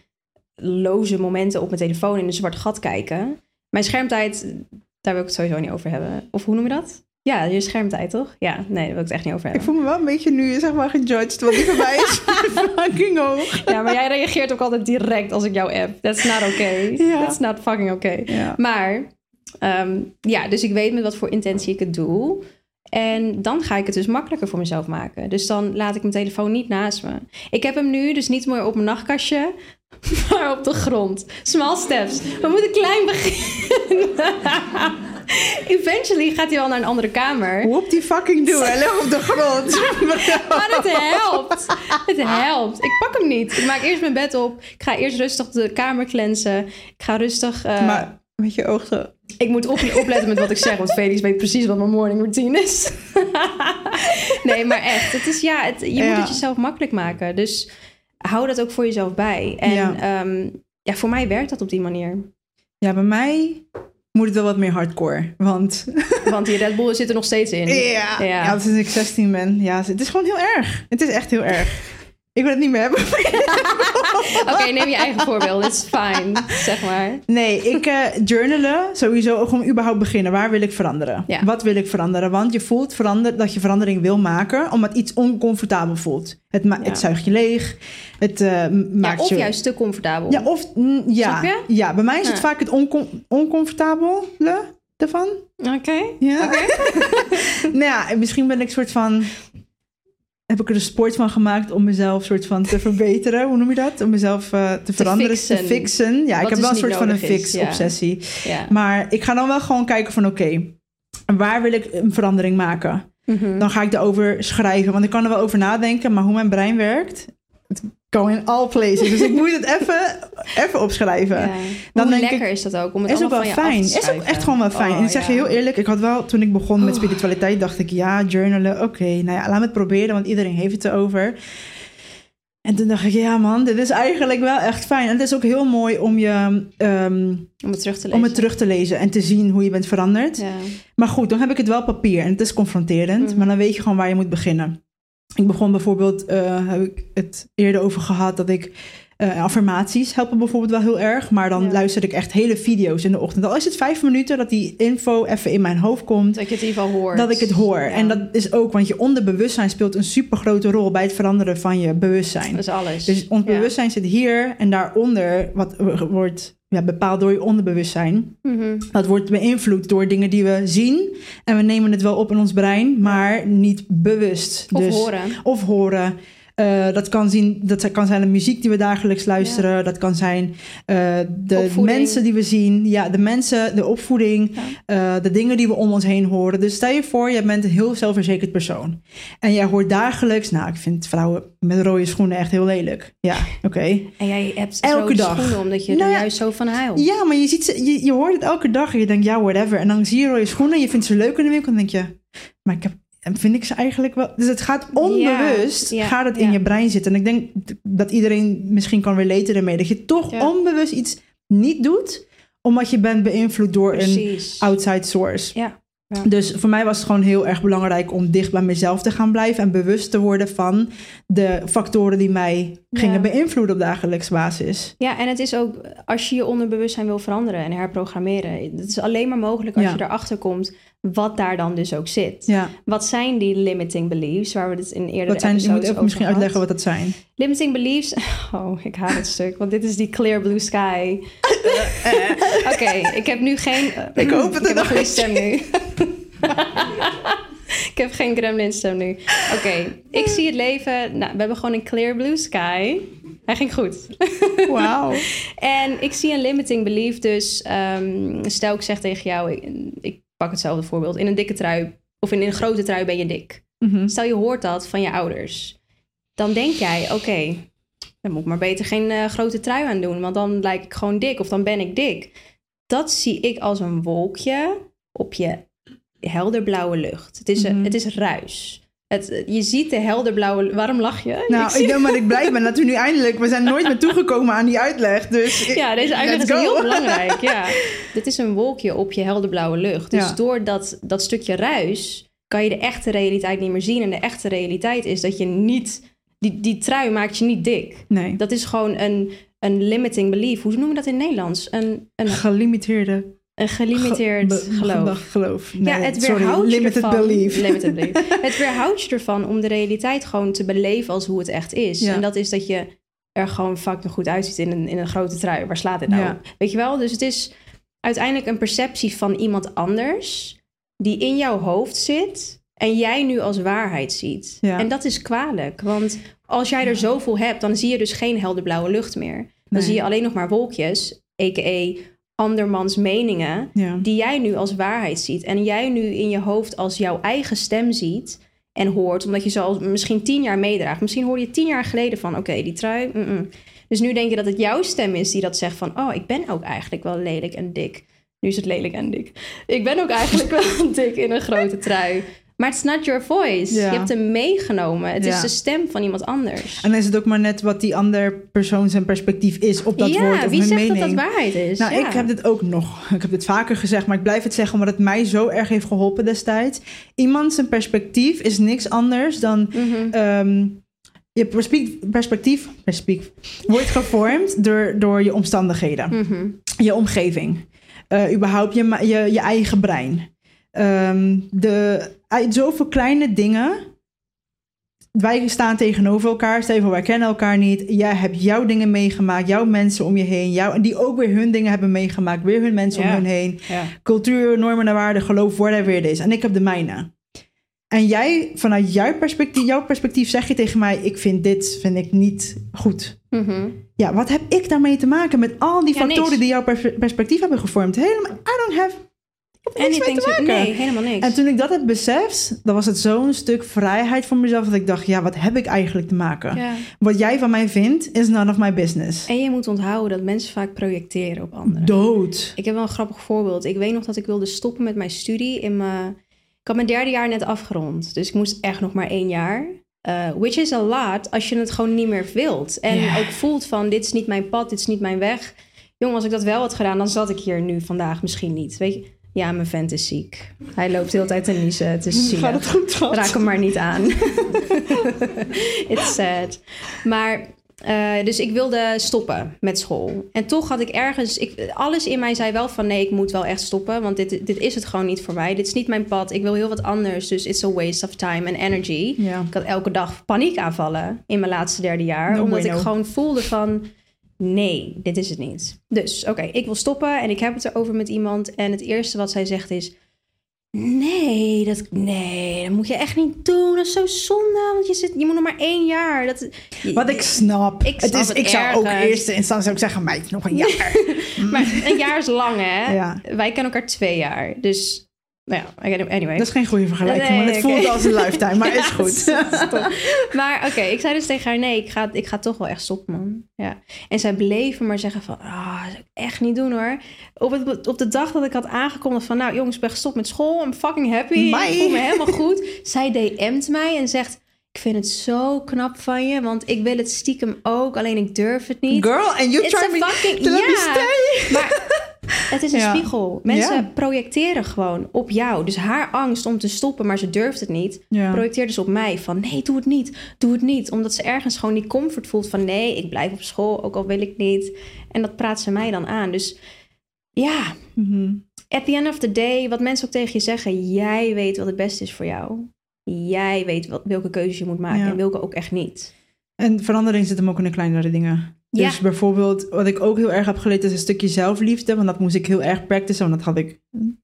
Speaker 2: loze momenten op mijn telefoon in een zwart gat kijken. Mijn schermtijd, daar wil ik het sowieso niet over hebben. Of hoe noem je dat? Ja, je schermtijd toch? Ja, nee, daar wil ik het echt niet over
Speaker 3: Ik
Speaker 2: hebben.
Speaker 3: voel me wel een beetje nu, zeg maar, gejudged. Want die mij is fucking hoog.
Speaker 2: Ja, maar jij reageert ook altijd direct als ik jou app. That's not okay.
Speaker 3: Ja.
Speaker 2: That's not fucking okay.
Speaker 3: Ja.
Speaker 2: Maar ehm, ja, dus ik weet met wat voor intentie ik het doe. En dan ga ik het dus makkelijker voor mezelf maken. Dus dan laat ik mijn telefoon niet naast me. Ik heb hem nu dus niet meer op mijn nachtkastje, maar op de grond. Small steps. We moeten klein beginnen. Eventually gaat hij wel naar een andere kamer.
Speaker 3: Whoop die fucking do. Hij ligt op de grond.
Speaker 2: Maar het helpt. Het helpt. Ik pak hem niet. Ik maak eerst mijn bed op. Ik ga eerst rustig de kamer cleansen. Ik ga rustig... eh,
Speaker 3: maar met je ogen.
Speaker 2: Ik moet op, opletten met wat ik zeg, want Felix weet precies wat mijn morning routine is. nee, maar echt. Het is, ja, het, je
Speaker 3: Ja.
Speaker 2: moet het jezelf makkelijk maken. Dus hou dat ook voor jezelf bij. En
Speaker 3: Ja.
Speaker 2: ja. ja, voor mij werkt dat op die manier.
Speaker 3: Ja, bij mij moet het wel wat meer hardcore. Want
Speaker 2: Want die Red Bull zit er nog steeds in.
Speaker 3: ja,
Speaker 2: Ja.
Speaker 3: ja. sinds ik 16 ben. Ja, het is gewoon heel erg. Het is echt heel erg. Ik wil het niet meer hebben.
Speaker 2: Oké, neem je eigen voorbeeld. It's fine, zeg maar.
Speaker 3: Nee, ik eh, journalen sowieso ook gewoon überhaupt beginnen. Waar wil ik veranderen?
Speaker 2: Ja.
Speaker 3: Wat wil ik veranderen? Want je voelt verander, dat je verandering wil maken, omdat iets oncomfortabel voelt. Het, ma-
Speaker 2: Ja.
Speaker 3: het zuigt je leeg. Het eh, m-
Speaker 2: Ja,
Speaker 3: maakt
Speaker 2: of
Speaker 3: je...
Speaker 2: juist te comfortabel.
Speaker 3: Ja, of mm, ja. Ja, bij mij is het vaak het oncom oncomfortabele ervan.
Speaker 2: Oké.
Speaker 3: Ja. nou ja, en misschien ben ik soort van. Heb ik er een sport van gemaakt om mezelf soort van te verbeteren? Hoe noem je dat? Om mezelf eh, te veranderen,
Speaker 2: fixen.
Speaker 3: te fixen. Ja, ik heb
Speaker 2: dus
Speaker 3: wel een soort van een
Speaker 2: ja.
Speaker 3: fix-obsessie.
Speaker 2: Ja.
Speaker 3: Maar ik ga dan wel gewoon kijken van oké, waar wil ik een verandering maken?
Speaker 2: Mhm.
Speaker 3: Dan ga ik erover schrijven, want ik kan er wel over nadenken, maar hoe mijn brein werkt, het go in all places. Dus ik moet het even, even opschrijven.
Speaker 2: Ja.
Speaker 3: Dan
Speaker 2: Hoe
Speaker 3: denk
Speaker 2: lekker is dat ook? Om het
Speaker 3: Is ook wel
Speaker 2: van je
Speaker 3: fijn. Is ook echt gewoon wel fijn.
Speaker 2: Oh,
Speaker 3: en ik zeg je heel eerlijk, ik had wel toen ik begon met
Speaker 2: Oh.
Speaker 3: spiritualiteit, dacht ik ja, journalen, oké, nou ja, laat me het proberen, want iedereen heeft het erover. En toen dacht ik, ja man, dit is eigenlijk wel echt fijn. En het is ook heel mooi om je ehm,
Speaker 2: Om het terug te lezen.
Speaker 3: om het terug te lezen en te zien hoe je bent veranderd.
Speaker 2: Ja.
Speaker 3: Maar goed, dan heb ik het wel papier en het is confronterend,
Speaker 2: Mhm.
Speaker 3: maar dan weet je gewoon waar je moet beginnen. Ik begon bijvoorbeeld, eh, heb ik het eerder over gehad, dat ik eh, affirmaties helpen bijvoorbeeld wel heel erg. Maar dan
Speaker 2: Ja.
Speaker 3: luister ik echt hele video's in de ochtend. Al is het vijf minuten dat die info even in mijn hoofd komt.
Speaker 2: Dat je het in ieder geval hoort.
Speaker 3: Dat ik het hoor.
Speaker 2: Ja.
Speaker 3: En dat is ook, want je onderbewustzijn speelt een super grote rol bij het veranderen van je bewustzijn.
Speaker 2: Dat is alles.
Speaker 3: Dus ons
Speaker 2: Ja.
Speaker 3: bewustzijn zit hier en daaronder, wat wordt ja, bepaald door je onderbewustzijn.
Speaker 2: Mhm.
Speaker 3: Dat wordt beïnvloed door dingen die we zien. En we nemen het wel op in ons brein, maar niet bewust.
Speaker 2: Of
Speaker 3: Dus-
Speaker 2: horen.
Speaker 3: Of horen. Eh, dat, kan zien, dat kan zijn de muziek die we dagelijks luisteren. Dat kan zijn eh, de
Speaker 2: Opvoeding.
Speaker 3: mensen die we zien. Ja, de mensen, de opvoeding. eh, de dingen die we om ons heen horen. Dus stel je voor, je bent een heel zelfverzekerd persoon. En jij hoort dagelijks... Nou, ik vind vrouwen met rode schoenen echt heel lelijk. Ja, oké.
Speaker 2: En jij hebt
Speaker 3: Elke dag.
Speaker 2: schoenen omdat je
Speaker 3: Nou
Speaker 2: er juist zo van huilt.
Speaker 3: Ja, maar je, ziet ze, je, je hoort het elke dag en je denkt, ja, whatever. En dan zie je rode schoenen en je vindt ze leuk in de winkel. En dan denk je, maar ik heb, en vind ik ze eigenlijk wel... Dus het gaat onbewust,
Speaker 2: Ja, ja,
Speaker 3: gaat het in
Speaker 2: ja.
Speaker 3: je brein zitten. En ik denk dat iedereen misschien kan relaten ermee. Dat je toch onbewust iets niet doet, omdat je bent beïnvloed door een outside source.
Speaker 2: Ja. Ja.
Speaker 3: Dus voor mij was het gewoon heel erg belangrijk om dicht bij mezelf te gaan blijven en bewust te worden van de factoren die mij gingen beïnvloeden op dagelijkse basis.
Speaker 2: Ja, en het is ook als je je onderbewustzijn wil veranderen en herprogrammeren. Het is alleen maar mogelijk als je erachter komt wat daar dan dus ook zit.
Speaker 3: Ja,
Speaker 2: Wat zijn die limiting beliefs waar we het in eerder
Speaker 3: wat zijn, je moet even misschien uitleggen
Speaker 2: wat
Speaker 3: dat zijn.
Speaker 2: Limiting beliefs. Oh, ik haat het stuk, want dit is die clear blue sky. Oké, ik heb nu geen.
Speaker 3: Ik hoop het
Speaker 2: ik heb
Speaker 3: er
Speaker 2: een goede
Speaker 3: nog
Speaker 2: stem nu. ik heb geen gremlin stem nu. Oké, ik zie het leven. Nou, we hebben gewoon een clear blue sky. Hij ging goed.
Speaker 3: Wauw.
Speaker 2: En ik zie een limiting belief. Dus ehm, stel ik zeg tegen jou, ik, ik pak hetzelfde voorbeeld. In een dikke trui of in een grote trui ben je dik.
Speaker 3: Mhm.
Speaker 2: Stel je hoort dat van je ouders. Dan denk jij, oké, dan moet ik maar beter geen eh, grote trui aan doen. Want dan lijk ik gewoon dik of dan ben ik dik. Dat zie ik als een wolkje op je helderblauwe lucht. Het is, een-
Speaker 3: Mhm.
Speaker 2: het is ruis. Het, je ziet de helderblauwe... Waarom lach je?
Speaker 3: Nou,
Speaker 2: zie-
Speaker 3: ik denk dat ik blij ben dat we nu eindelijk... We zijn nooit meer toegekomen aan die uitleg, dus... ik-
Speaker 2: Ja, deze uitleg is
Speaker 3: go.
Speaker 2: heel belangrijk. Ja. Dit is een wolkje op je helderblauwe lucht. Dus
Speaker 3: Ja.
Speaker 2: door dat, dat stukje ruis kan je de echte realiteit niet meer zien. En de echte realiteit is dat je niet... Die, die trui maakt je niet dik.
Speaker 3: Nee,
Speaker 2: Dat is gewoon een, een limiting belief. Hoe noemen we dat in het Nederlands? Een, een,
Speaker 3: gelimiteerde
Speaker 2: een gelimiteerd
Speaker 3: ge-
Speaker 2: geloof.
Speaker 3: geloof.
Speaker 2: ja, het
Speaker 3: sorry,
Speaker 2: weerhoudt je
Speaker 3: limited
Speaker 2: ervan.
Speaker 3: belief.
Speaker 2: Limited belief. Het weerhoudt je ervan om de realiteit gewoon te beleven als hoe het echt is.
Speaker 3: Ja.
Speaker 2: En dat is dat je er gewoon fucking goed uitziet in een, in een grote trui. Waar slaat dit nou
Speaker 3: Ja.
Speaker 2: Weet je wel? Dus het is uiteindelijk een perceptie van iemand anders die in jouw hoofd zit en jij nu als waarheid ziet.
Speaker 3: Ja.
Speaker 2: En dat is kwalijk, want als jij er zoveel hebt, dan zie je dus geen helderblauwe lucht meer. Dan
Speaker 3: Nee.
Speaker 2: zie je alleen nog maar wolkjes, a.k.a. andermans meningen,
Speaker 3: Ja.
Speaker 2: die jij nu als waarheid ziet. En jij nu in je hoofd als jouw eigen stem ziet en hoort, omdat je ze al misschien tien jaar meedraagt. Misschien hoorde je tien jaar geleden van, oké, die trui. Dus nu denk je dat het jouw stem is die dat zegt van, oh, ik ben ook eigenlijk wel lelijk en dik. Nu is het lelijk en dik. Ik ben ook eigenlijk wel dik in een grote trui. Maar it's not your voice.
Speaker 3: Ja.
Speaker 2: Je hebt hem meegenomen. Het
Speaker 3: Ja.
Speaker 2: is de stem van iemand anders.
Speaker 3: En dan is het ook maar net wat die andere persoon zijn perspectief is op dat
Speaker 2: ja,
Speaker 3: woord of
Speaker 2: wie zegt
Speaker 3: mening.
Speaker 2: dat dat waarheid is?
Speaker 3: Nou,
Speaker 2: Ja.
Speaker 3: ik heb dit ook nog. Ik heb dit vaker gezegd, maar ik blijf het zeggen omdat het mij zo erg heeft geholpen destijds. Iemand zijn perspectief is niks anders dan
Speaker 2: Mhm.
Speaker 3: ehm, je perspectief, perspectief, perspectief wordt gevormd door, door je omstandigheden,
Speaker 2: Mhm.
Speaker 3: je omgeving, Eh, überhaupt je, je eigen brein. Ehm, de, uit zoveel kleine dingen. Wij staan tegenover elkaar. Stel voor, wij kennen elkaar niet. Jij hebt jouw dingen meegemaakt, jouw mensen om je heen. Jou, en die ook weer hun dingen hebben meegemaakt. Weer hun mensen
Speaker 2: Ja.
Speaker 3: om hun heen.
Speaker 2: Ja.
Speaker 3: Cultuur, normen en waarden, geloof, whatever it is. En ik heb de mijne. En jij, vanuit jouw perspectief, jouw perspectief zeg je tegen mij... ik vind dit vind ik niet goed.
Speaker 2: Mhm.
Speaker 3: Ja, wat heb ik daarmee te maken met al die
Speaker 2: Ja,
Speaker 3: factoren
Speaker 2: niks.
Speaker 3: die jouw pers- perspectief hebben gevormd? Helemaal, I don't have... Ik heb er niks mee
Speaker 2: Anything
Speaker 3: te
Speaker 2: to-
Speaker 3: maken.
Speaker 2: Nee, helemaal niks.
Speaker 3: En toen ik dat heb beseft, dan was het zo'n stuk vrijheid voor mezelf... dat ik dacht, ja, wat heb ik eigenlijk te maken?
Speaker 2: ja.
Speaker 3: Wat jij van mij vindt, is none of my business.
Speaker 2: En je moet onthouden dat mensen vaak projecteren op anderen.
Speaker 3: Dood.
Speaker 2: Ik heb wel een grappig voorbeeld. Ik weet nog dat ik wilde stoppen met mijn studie. In mijn... Ik had mijn derde jaar net afgerond. Dus ik moest echt nog maar één jaar. Eh, which is a lot als je het gewoon niet meer wilt. En ook voelt van, dit is niet mijn pad, dit is niet mijn weg. Jongen, als ik dat wel had gedaan, dan zat ik hier nu vandaag misschien niet. Weet je? Ja, mijn vent is ziek. Hij loopt de hele tijd te niezen. Het is.
Speaker 3: Gaat het goed?
Speaker 2: Raak hem maar niet aan. It's sad. Maar, eh, dus ik wilde stoppen met school. En toch had ik ergens... Ik, alles in mij zei wel van... nee, ik moet wel echt stoppen. Want dit, dit is het gewoon niet voor mij. Dit is niet mijn pad. Ik wil heel wat anders. Dus it's a waste of time and energy.
Speaker 3: Ja.
Speaker 2: Ik had elke dag paniekaanvallen in mijn laatste derde jaar.
Speaker 3: No
Speaker 2: omdat
Speaker 3: bueno.
Speaker 2: ik gewoon voelde van... nee, dit is het niet. Dus oké, ik wil stoppen en ik heb het erover met iemand. En het eerste wat zij zegt is... Nee, dat, nee, dat moet je echt niet doen. Dat is zo zonde, want je, zit, je moet nog maar één jaar. Dat,
Speaker 3: Wat ik snap.
Speaker 2: Ik
Speaker 3: het
Speaker 2: snap
Speaker 3: is,
Speaker 2: het
Speaker 3: ik zou ook in
Speaker 2: ergens.
Speaker 3: eerste instantie zou ik zeggen, meid, nog een jaar.
Speaker 2: Maar een jaar is lang, hè?
Speaker 3: Ja.
Speaker 2: Wij kennen elkaar twee jaar. Dus, nou ja, anyway.
Speaker 3: Dat is geen goede vergelijking,
Speaker 2: Nee,
Speaker 3: maar het voelt als een lifetime, maar is goed.
Speaker 2: Stop. Maar oké, ik zei dus tegen haar: nee, ik ga, ik ga toch wel echt stoppen, man. Ja. En zij bleven maar zeggen: van, ah, dat zou ik echt niet doen hoor. Op, het, op de dag dat ik had aangekondigd van, nou jongens, ik ben gestopt met school, I'm fucking happy,
Speaker 3: Bye.
Speaker 2: ik voel me helemaal goed. Zij DM't mij en zegt: ik vind het zo knap van je, want ik wil het stiekem ook, alleen ik durf het niet.
Speaker 3: Girl, and you
Speaker 2: It's
Speaker 3: try me
Speaker 2: fucking-
Speaker 3: to let me stay.
Speaker 2: Maar het is een
Speaker 3: Ja.
Speaker 2: spiegel. Mensen
Speaker 3: Ja.
Speaker 2: projecteren gewoon op jou. Dus haar angst om te stoppen, maar ze durft het niet,
Speaker 3: Ja.
Speaker 2: projecteert dus op mij van nee, doe het niet, doe het niet. Omdat ze ergens gewoon die comfort voelt van nee, ik blijf op school, ook al wil ik niet. En dat praat ze mij dan aan. Dus ja,
Speaker 3: Mhm.
Speaker 2: at the end of the day, wat mensen ook tegen je zeggen, jij weet wat het beste is voor jou. Jij weet wat, welke keuzes je moet maken en welke ook echt niet.
Speaker 3: En verandering zit hem ook in de kleinere dingen.
Speaker 2: Ja.
Speaker 3: Dus bijvoorbeeld, wat ik ook heel erg heb geleerd, is een stukje zelfliefde. Want dat moest ik heel erg practicen, want dat had ik...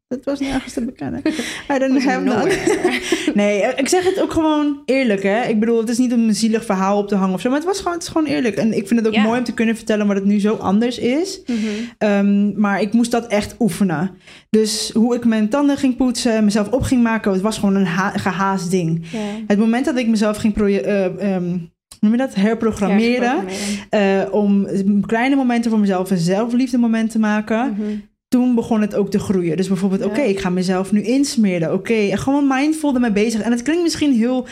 Speaker 3: Dat was nergens te bekennen. I don't have that. Nee, ik zeg het ook gewoon eerlijk, hè. Ik bedoel, het is niet om een zielig verhaal op te hangen of zo. Maar het, was gewoon, het is gewoon eerlijk. En ik vind het ook
Speaker 2: Ja.
Speaker 3: mooi om te kunnen vertellen wat het nu zo anders is.
Speaker 2: Mhm.
Speaker 3: Ehm, maar ik moest dat echt oefenen. Dus hoe ik mijn tanden ging poetsen, mezelf op ging maken, het was gewoon een ha- gehaast ding. Het moment dat ik mezelf ging hoe noem je dat? herprogrammeren,
Speaker 2: Herprogrammeren.
Speaker 3: eh, om kleine momenten voor mezelf een zelfliefde moment te maken,
Speaker 2: Mhm.
Speaker 3: toen begon het ook te groeien. Dus bijvoorbeeld,
Speaker 2: Ja.
Speaker 3: oké, ik ga mezelf nu insmeren. Oké, gewoon mindful ermee bezig. En het klinkt misschien heel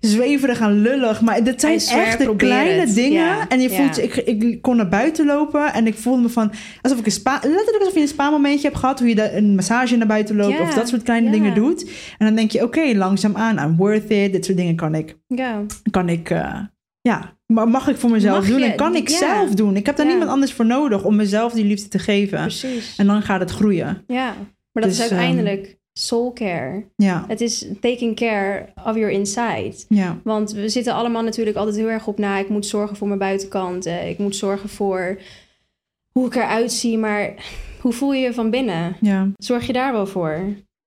Speaker 3: zweverig en lullig, maar dit zijn
Speaker 2: swear,
Speaker 3: echt de kleine
Speaker 2: het.
Speaker 3: dingen.
Speaker 2: Ja,
Speaker 3: En je
Speaker 2: ja.
Speaker 3: voelt, je- ik, ik kon naar buiten lopen en ik voelde me van, alsof ik een spa, letterlijk alsof je een spa momentje hebt gehad, hoe je da- een massage naar buiten loopt of dat soort kleine dingen doet. En dan denk je, oké, langzaam aan, I'm worth it. Dit soort dingen kan ik,
Speaker 2: Ja.
Speaker 3: kan ik, eh, ja, maar mag ik voor mezelf
Speaker 2: Mag
Speaker 3: doen
Speaker 2: je?
Speaker 3: en kan ik
Speaker 2: Ja.
Speaker 3: zelf doen. Ik heb daar
Speaker 2: Ja.
Speaker 3: niemand anders voor nodig om mezelf die liefde te geven.
Speaker 2: Precies.
Speaker 3: En dan gaat het groeien.
Speaker 2: Ja. Maar dat
Speaker 3: Dus,
Speaker 2: is uiteindelijk soul care.
Speaker 3: Ja,
Speaker 2: Het is taking care of your inside.
Speaker 3: ja,
Speaker 2: Want we zitten allemaal natuurlijk altijd heel erg op na. Ik moet zorgen voor mijn buitenkant. Ik moet zorgen voor hoe ik eruit zie. Maar hoe voel je je van binnen?
Speaker 3: ja,
Speaker 2: Zorg je daar wel voor?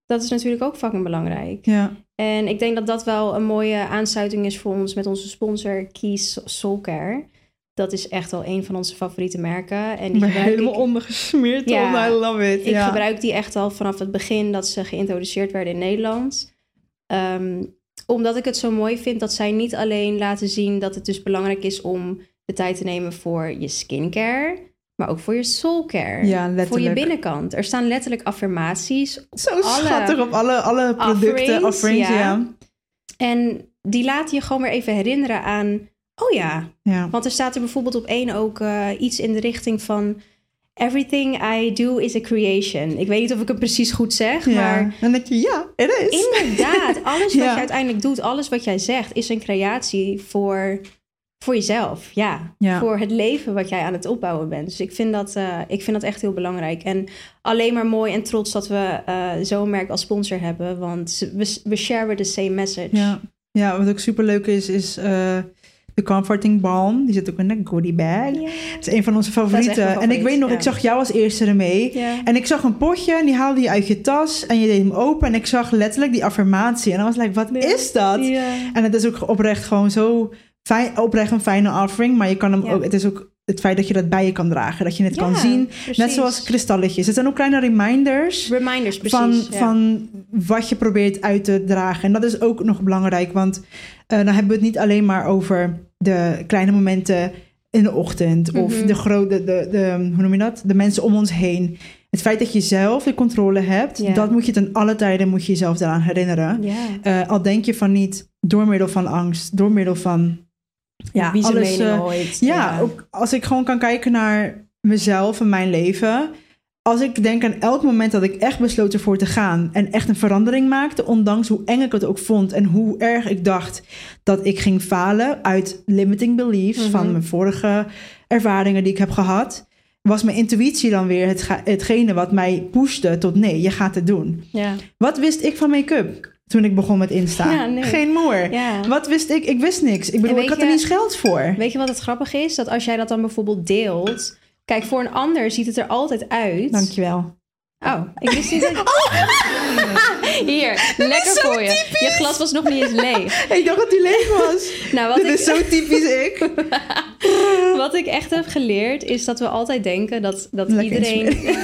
Speaker 2: Dat is natuurlijk ook fucking belangrijk.
Speaker 3: ja.
Speaker 2: En ik denk dat dat wel een mooie aansluiting is voor ons met onze sponsor Keys Soul Care. Dat is echt wel een van onze favoriete merken. En die gebruik
Speaker 3: helemaal
Speaker 2: ik,
Speaker 3: ondergesmeerd.
Speaker 2: Ja.
Speaker 3: I love it.
Speaker 2: ik
Speaker 3: ja.
Speaker 2: gebruik die echt al vanaf het begin dat ze geïntroduceerd werden in Nederland. Ehm, omdat ik het zo mooi vind dat zij niet alleen laten zien dat het dus belangrijk is om de tijd te nemen voor je skincare, maar ook voor je soul care.
Speaker 3: Ja,
Speaker 2: Voor je binnenkant. Er staan letterlijk affirmaties
Speaker 3: Zo
Speaker 2: alle
Speaker 3: schattig op alle, alle producten,
Speaker 2: offerings,
Speaker 3: ja.
Speaker 2: ja. En die laten je gewoon weer even herinneren aan... Oh ja,
Speaker 3: ja.
Speaker 2: want er staat er bijvoorbeeld op één ook eh, iets in de richting van... Everything I do is a creation. Ik weet niet of ik het precies goed zeg,
Speaker 3: Ja.
Speaker 2: maar
Speaker 3: Dan denk je, ja, het is.
Speaker 2: inderdaad, alles wat
Speaker 3: Ja.
Speaker 2: je uiteindelijk doet, alles wat jij zegt, is een creatie voor, voor jezelf. Ja,
Speaker 3: Ja.
Speaker 2: voor het leven wat jij aan het opbouwen bent. Dus ik vind dat, eh, ik vind dat echt heel belangrijk. En alleen maar mooi en trots dat we eh, zo'n merk als sponsor hebben, want we, we share the same message.
Speaker 3: Ja. ja, wat ook super leuk is, is eh, de Comforting Balm. Die zit ook in een goodie bag. Het is een van onze favorieten. en ik weet nog,
Speaker 2: ja.
Speaker 3: ik zag jou als eerste ermee.
Speaker 2: Ja.
Speaker 3: En ik zag een potje en die haalde je uit je tas en je deed hem open. En ik zag letterlijk die affirmatie. En dan was ik like, wat is dat? En het is ook oprecht gewoon zo fijn, oprecht een fijne offering. Maar je kan hem
Speaker 2: Ja.
Speaker 3: ook, het is ook het feit dat je dat bij je kan dragen. Dat je het kan zien.
Speaker 2: precies.
Speaker 3: Net zoals kristalletjes. Het zijn ook kleine reminders
Speaker 2: Reminders, precies.
Speaker 3: van,
Speaker 2: ja.
Speaker 3: van wat je probeert uit te dragen. En dat is ook nog belangrijk. Want eh, dan hebben we het niet alleen maar over de kleine momenten in de ochtend. Of
Speaker 2: Mhm.
Speaker 3: de grote, de, de, hoe noem je dat? De mensen om ons heen. Het feit dat je zelf de controle hebt. Dat moet je ten alle tijden moet je jezelf daaraan herinneren. Eh, al denk je van niet door middel van angst, door middel van ja,
Speaker 2: Wie
Speaker 3: alles.
Speaker 2: mening
Speaker 3: eh,
Speaker 2: ooit.
Speaker 3: ja, ook als ik gewoon kan kijken naar mezelf en mijn leven. Als ik denk aan elk moment dat ik echt besloot ervoor te gaan en echt een verandering maakte, ondanks hoe eng ik het ook vond en hoe erg ik dacht dat ik ging falen uit limiting beliefs
Speaker 2: Mhm.
Speaker 3: van mijn vorige ervaringen die ik heb gehad, was mijn intuïtie dan weer het, hetgene wat mij pushte tot nee, je gaat het doen.
Speaker 2: Ja.
Speaker 3: Wat wist ik van make-up toen ik begon met Insta?
Speaker 2: Ja, nee.
Speaker 3: Geen moer.
Speaker 2: ja.
Speaker 3: Wat wist ik? Ik wist niks. Ik bedoel, ik had er niet geld voor.
Speaker 2: Weet je wat het grappige is? Dat als jij dat dan bijvoorbeeld deelt... Kijk, voor een ander ziet het er altijd uit.
Speaker 3: Dankjewel.
Speaker 2: Oh, ik wist niet dat... Hier, lekker voor je. Je glas was nog niet eens leeg.
Speaker 3: Ik dacht dat die leeg was.
Speaker 2: Nou, wat
Speaker 3: Dit
Speaker 2: ik,
Speaker 3: is zo typisch ik.
Speaker 2: wat ik echt heb geleerd... is dat we altijd denken dat, dat
Speaker 3: Lekker
Speaker 2: iedereen...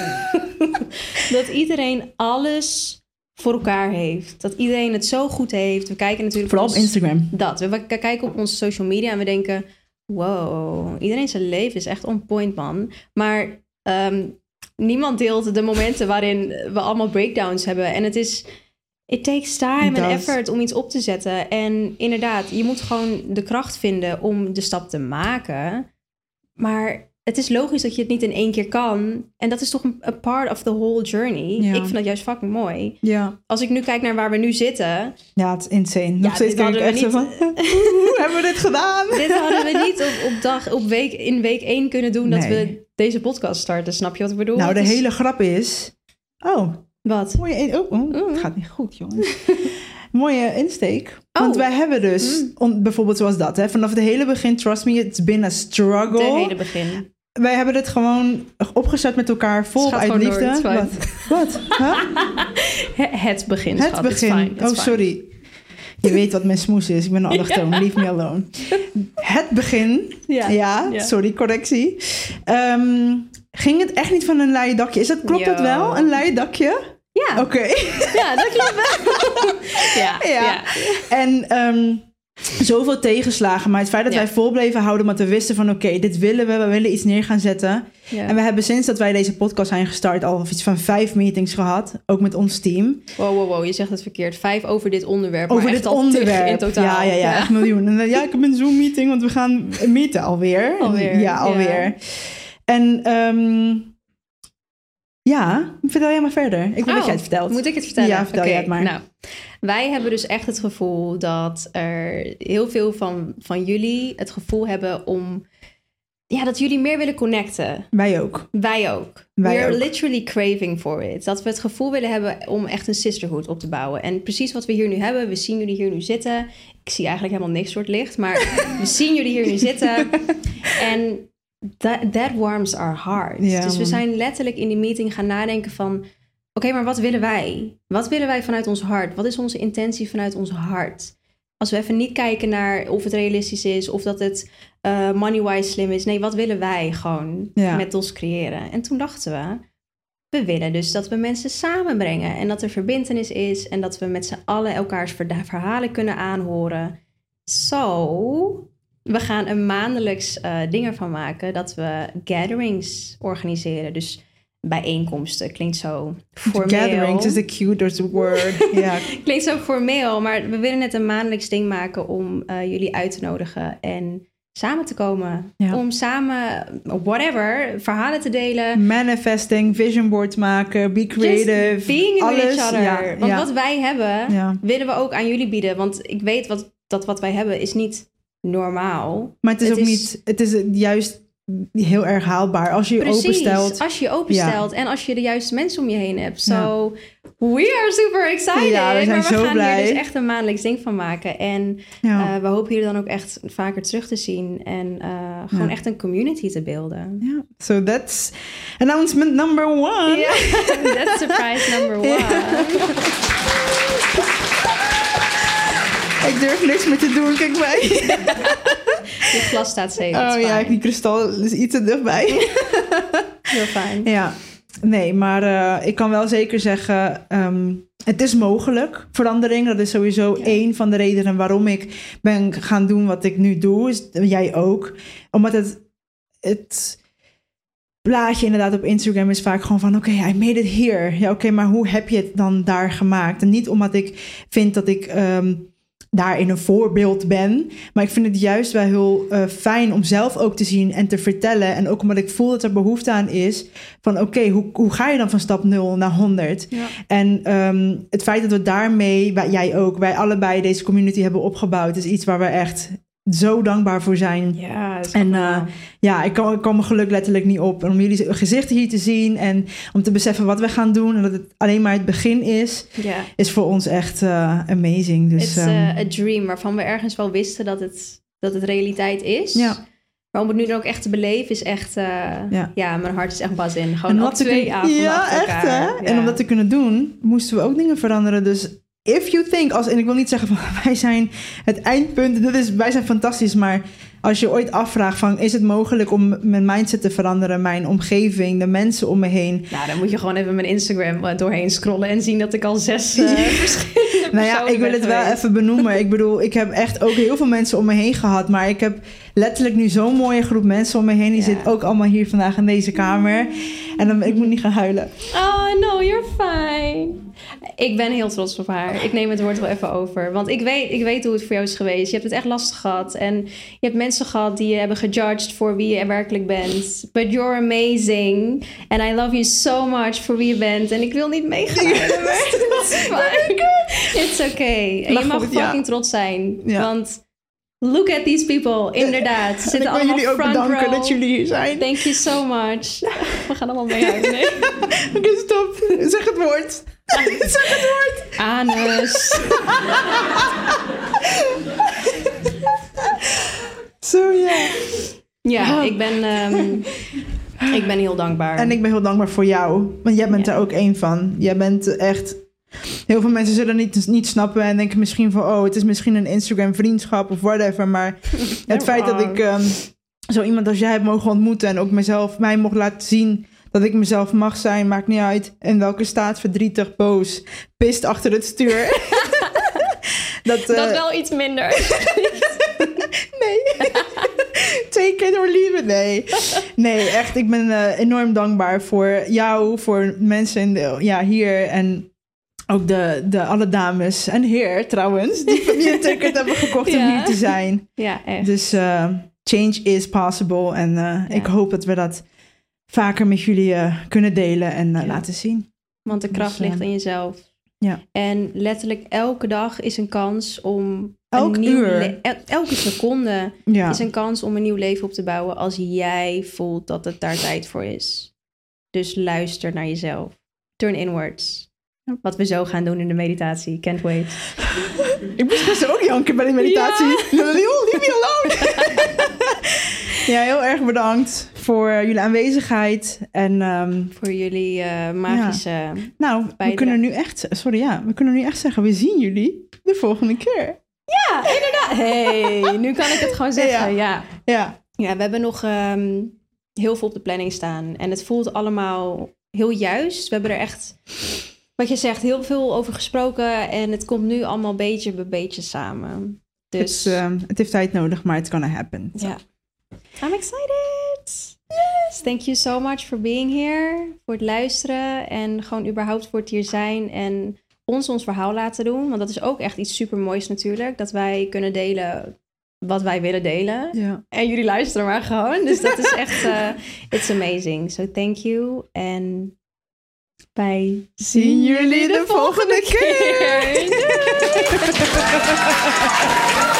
Speaker 2: dat iedereen alles voor elkaar heeft. Dat iedereen het zo goed heeft. We kijken natuurlijk...
Speaker 3: Vooral op
Speaker 2: ons-
Speaker 3: Instagram.
Speaker 2: Dat. We kijken op onze social media en we denken... Wow, iedereen zijn leven is echt on point, man. Maar ehm, niemand deelt de momenten waarin we allemaal breakdowns hebben. En het is... It takes time en effort om iets op te zetten. En inderdaad, je moet gewoon de kracht vinden om de stap te maken. Maar het is logisch dat je het niet in één keer kan. En dat is toch een part of the whole journey.
Speaker 3: Ja.
Speaker 2: Ik vind dat juist fucking mooi.
Speaker 3: Ja.
Speaker 2: Als ik nu kijk naar waar we nu zitten...
Speaker 3: Ja, het is insane. Nog
Speaker 2: Ja,
Speaker 3: steeds denk ik echt zo van... Hoe hebben we dit gedaan?
Speaker 2: Dit hadden we niet op, op dag, op week, in week 1 kunnen doen dat we deze podcast starten. Snap je wat ik bedoel?
Speaker 3: Nou, de
Speaker 2: Het is-
Speaker 3: hele grap is... Oh,
Speaker 2: Wat?
Speaker 3: hoor je... een- Oh, oh,
Speaker 2: Mm.
Speaker 3: het gaat niet goed, jongens. mooie insteek. Want
Speaker 2: Oh.
Speaker 3: wij hebben dus,
Speaker 2: Mm.
Speaker 3: on- bijvoorbeeld zoals dat, hè, vanaf het hele begin, trust me, it's been a struggle.
Speaker 2: Het hele begin.
Speaker 3: Wij hebben het gewoon opgezet met elkaar, vol uit
Speaker 2: door,
Speaker 3: liefde. Wat? Wat? Huh?
Speaker 2: Het begin,
Speaker 3: Het
Speaker 2: schat. It's
Speaker 3: begin.
Speaker 2: fine, it's
Speaker 3: oh,
Speaker 2: fine.
Speaker 3: sorry. Je weet wat mijn smoes is. Ik ben een allochtoon. Leave me alone. Het begin.
Speaker 2: Ja.
Speaker 3: Ja,
Speaker 2: Ja.
Speaker 3: sorry, correctie. Ehm, ging het echt niet van een leien dakje? Is dat, klopt dat
Speaker 2: Yo.
Speaker 3: wel? Een leien dakje?
Speaker 2: Ja,
Speaker 3: Oké.
Speaker 2: ja, dat klopt wel. ja,
Speaker 3: Ja.
Speaker 2: ja.
Speaker 3: En ehm, zoveel tegenslagen. Maar het feit dat
Speaker 2: Ja.
Speaker 3: wij vol bleven houden, omdat we wisten van oké, dit willen we. We willen iets neer gaan zetten.
Speaker 2: Ja.
Speaker 3: En we hebben sinds dat wij deze podcast zijn gestart al iets van vijf meetings gehad. Ook met ons team.
Speaker 2: Wow, wow, wow, je zegt het verkeerd. Vijf over dit onderwerp.
Speaker 3: Over
Speaker 2: maar
Speaker 3: dit onderwerp.
Speaker 2: in totaal.
Speaker 3: Ja, ja, ja, echt miljoen. En, dan, ja, ik heb een Zoom meeting, want we gaan meeten alweer.
Speaker 2: Alweer,
Speaker 3: Ja, alweer. En ehm, ja, vertel jij maar verder. Ik wil dat
Speaker 2: Oh,
Speaker 3: jij het vertelt.
Speaker 2: Moet ik het vertellen?
Speaker 3: Ja, vertel
Speaker 2: Oké,
Speaker 3: jij het maar.
Speaker 2: Nou, wij hebben dus echt het gevoel dat er heel veel van, van jullie het gevoel hebben om... Ja, dat jullie meer willen connecten.
Speaker 3: Wij ook.
Speaker 2: Wij ook.
Speaker 3: Wij
Speaker 2: We are
Speaker 3: ook.
Speaker 2: literally craving for it. Dat we het gevoel willen hebben om echt een sisterhood op te bouwen. En precies wat we hier nu hebben. We zien jullie hier nu zitten. Ik zie eigenlijk helemaal niks soort licht. Maar we zien jullie hier nu zitten. En that, that warms our hearts.
Speaker 3: Ja,
Speaker 2: dus we zijn letterlijk in die meeting gaan nadenken van... Oké, maar wat willen wij? Wat willen wij vanuit ons hart? Wat is onze intentie vanuit ons hart? Als we even niet kijken naar of het realistisch is... of dat het eh, money-wise slim is. Nee, wat willen wij gewoon
Speaker 3: Ja.
Speaker 2: met ons creëren? En toen dachten we... We willen dus dat we mensen samenbrengen en dat er verbindenis is en dat we met z'n allen elkaars verhalen kunnen aanhoren. Zo, we gaan een maandelijks eh ding ervan maken dat we gatherings organiseren. Dus bijeenkomsten klinkt zo formeel.
Speaker 3: Gatherings is the cutest word.
Speaker 2: Klinkt zo formeel, maar we willen het een maandelijks ding maken om eh, jullie uit te nodigen en samen te komen.
Speaker 3: Ja.
Speaker 2: Om samen, whatever, verhalen te delen.
Speaker 3: Manifesting, vision boards maken, be creative.
Speaker 2: Just being
Speaker 3: alles.
Speaker 2: each other.
Speaker 3: Ja,
Speaker 2: Want
Speaker 3: ja.
Speaker 2: wat wij hebben, willen we ook aan jullie bieden. Want ik weet wat, dat wat wij hebben is niet normaal.
Speaker 3: Maar het is
Speaker 2: Het
Speaker 3: ook
Speaker 2: is-
Speaker 3: niet, het is juist heel erg haalbaar als je je
Speaker 2: Precies,
Speaker 3: openstelt.
Speaker 2: als je je openstelt en als je de juiste mensen om je heen hebt. So, we are super excited.
Speaker 3: Ja, we zijn
Speaker 2: maar we
Speaker 3: zo
Speaker 2: gaan
Speaker 3: blij.
Speaker 2: hier dus echt een maandelijks ding van maken. En
Speaker 3: Ja.
Speaker 2: eh, we hopen jullie dan ook echt vaker terug te zien. En eh, gewoon
Speaker 3: Ja.
Speaker 2: echt een community te beelden.
Speaker 3: Ja, so that's announcement number one.
Speaker 2: That's surprise number one.
Speaker 3: Ik durf niks meer te doen, kijk mij.
Speaker 2: Je glas staat zeker.
Speaker 3: Oh ja, die kristal is iets te dichtbij.
Speaker 2: Heel fijn.
Speaker 3: ja, nee, maar eh, ik kan wel zeker zeggen, ehm, het is mogelijk. Verandering, dat is sowieso
Speaker 2: Ja.
Speaker 3: één van de redenen waarom ik ben gaan doen wat ik nu doe. Is, jij ook. Omdat het, het plaatje inderdaad op Instagram is vaak gewoon van... oké, I made it here. Ja, oké, maar hoe heb je het dan daar gemaakt? En niet omdat ik vind dat ik... ehm, daarin een voorbeeld ben. Maar ik vind het juist wel heel eh, fijn om zelf ook te zien en te vertellen. En ook omdat ik voel dat er behoefte aan is. Van oké, hoe, hoe ga je dan van stap 0 naar 100?
Speaker 2: Ja.
Speaker 3: En ehm, het feit dat we daarmee, jij ook, wij allebei deze community hebben opgebouwd, is iets waar we echt zo dankbaar voor zijn.
Speaker 2: Ja, is
Speaker 3: En, eh, Ja, ik kan, ik kan mijn geluk letterlijk niet op. En om jullie gezichten hier te zien en om te beseffen wat we gaan doen en dat het alleen maar het begin is,
Speaker 2: ja.
Speaker 3: is voor ons echt eh, amazing. Dus
Speaker 2: It's
Speaker 3: ehm,
Speaker 2: uh, a dream waarvan we ergens wel wisten dat het, dat het realiteit is.
Speaker 3: Ja.
Speaker 2: Maar om het nu dan ook echt te beleven is echt... uh,
Speaker 3: Ja.
Speaker 2: ja. mijn hart is echt bas in. Gewoon
Speaker 3: te
Speaker 2: twee
Speaker 3: kunnen-
Speaker 2: avonden
Speaker 3: Ja, echt hè?
Speaker 2: Ja.
Speaker 3: En om dat te kunnen doen, moesten we ook dingen veranderen. Dus if you think, als, en ik wil niet zeggen van wij zijn het eindpunt, dit is, wij zijn fantastisch, maar als je ooit afvraagt van is het mogelijk om mijn mindset te veranderen, mijn omgeving, de mensen om me heen.
Speaker 2: Nou, dan moet je gewoon even mijn Instagram uh, doorheen scrollen en zien dat ik al zes uh, verschillende
Speaker 3: Nou ja, ik wil het wel even benoemen. Ik bedoel, ik heb echt ook heel veel mensen om me heen gehad. Maar ik heb letterlijk nu zo'n mooie groep mensen om me heen. Die
Speaker 2: Ja.
Speaker 3: zit ook allemaal hier vandaag in deze kamer. En dan, ik moet niet gaan huilen.
Speaker 2: Oh, no, you're fine. Ik ben heel trots op haar. Ik neem het woord wel even over. Want ik weet, ik weet hoe het voor jou is geweest. Je hebt het echt lastig gehad. En je hebt mensen gehad die je hebben gejudged voor wie je werkelijk bent. But you're amazing. And I love you so much voor wie je bent. En ik wil niet meegaan. it's okay. En je mag
Speaker 3: goed, ja.
Speaker 2: fucking trots zijn.
Speaker 3: Ja.
Speaker 2: Want Look at these people, inderdaad. Ze
Speaker 3: En
Speaker 2: zitten allemaal
Speaker 3: jullie ook
Speaker 2: front
Speaker 3: bedanken
Speaker 2: row.
Speaker 3: dat jullie hier zijn.
Speaker 2: Thank you so much. We gaan allemaal mee. Nee.
Speaker 3: Oké, stop. Zeg het woord. zeg het woord.
Speaker 2: Anus.
Speaker 3: Zo ja.
Speaker 2: Ja, ik ben, ehm, ik ben heel dankbaar.
Speaker 3: En ik ben heel dankbaar voor jou. Want jij bent
Speaker 2: Ja.
Speaker 3: er ook één van. Jij bent echt... Heel veel mensen zullen niet, niet snappen en denken misschien van... oh, het is misschien een Instagram vriendschap of whatever. Maar het feit dat ik ehm, zo iemand als jij heb mogen ontmoeten... en ook mezelf, mij mocht laten zien dat ik mezelf mag zijn... maakt niet uit in welke staat, verdrietig, boos, pist achter het stuur. dat,
Speaker 2: Dat
Speaker 3: eh,
Speaker 2: wel iets minder.
Speaker 3: Nee. Take it or leave it. Nee. Nee, echt. Ik ben eh, enorm dankbaar voor jou, voor mensen in de, ja, hier en ook de, de alle dames en heer trouwens, die, die een ticket hebben gekocht om hier te zijn.
Speaker 2: Ja, echt.
Speaker 3: Dus eh, change is possible en eh, ik hoop dat we dat vaker met jullie kunnen delen en
Speaker 2: Ja.
Speaker 3: laten zien.
Speaker 2: Want de kracht
Speaker 3: Dus,
Speaker 2: ligt in jezelf.
Speaker 3: ja.
Speaker 2: En letterlijk elke dag is een kans om...
Speaker 3: Elk uur.
Speaker 2: el- elke seconde
Speaker 3: Ja.
Speaker 2: is een kans om een nieuw leven op te bouwen als jij voelt dat het daar tijd voor is. Dus luister naar jezelf. Turn inwards. Wat we zo gaan doen in de meditatie. Can't wait.
Speaker 3: Ik moest gisteren ook janken bij de meditatie. Leave me alone. ja, heel erg bedankt voor jullie aanwezigheid. En ehm,
Speaker 2: Voor jullie eh, magische...
Speaker 3: nou, we kunnen nu echt, sorry ja, we kunnen nu echt zeggen, we zien jullie de volgende keer.
Speaker 2: Ja, inderdaad. hey, nu kan ik het gewoon zeggen. Ja,
Speaker 3: Ja,
Speaker 2: ja we hebben nog ehm, heel veel op de planning staan. En het voelt allemaal heel juist. We hebben er echt, wat je zegt, heel veel over gesproken. En het komt nu allemaal beetje bij beetje samen.
Speaker 3: het,
Speaker 2: Dus
Speaker 3: is, ehm, het heeft tijd nodig, maar it's gonna happen.
Speaker 2: ja. I'm excited. Yes. Thank you so much for being here. Voor het luisteren. En gewoon überhaupt voor het hier zijn. En ons ons verhaal laten doen. Want dat is ook echt iets super moois natuurlijk. Dat wij kunnen delen wat wij willen delen.
Speaker 3: Ja.
Speaker 2: En jullie luisteren maar gewoon. Dus dat is echt, eh it's amazing. So thank you. En wij
Speaker 3: Zien jullie de volgende keer.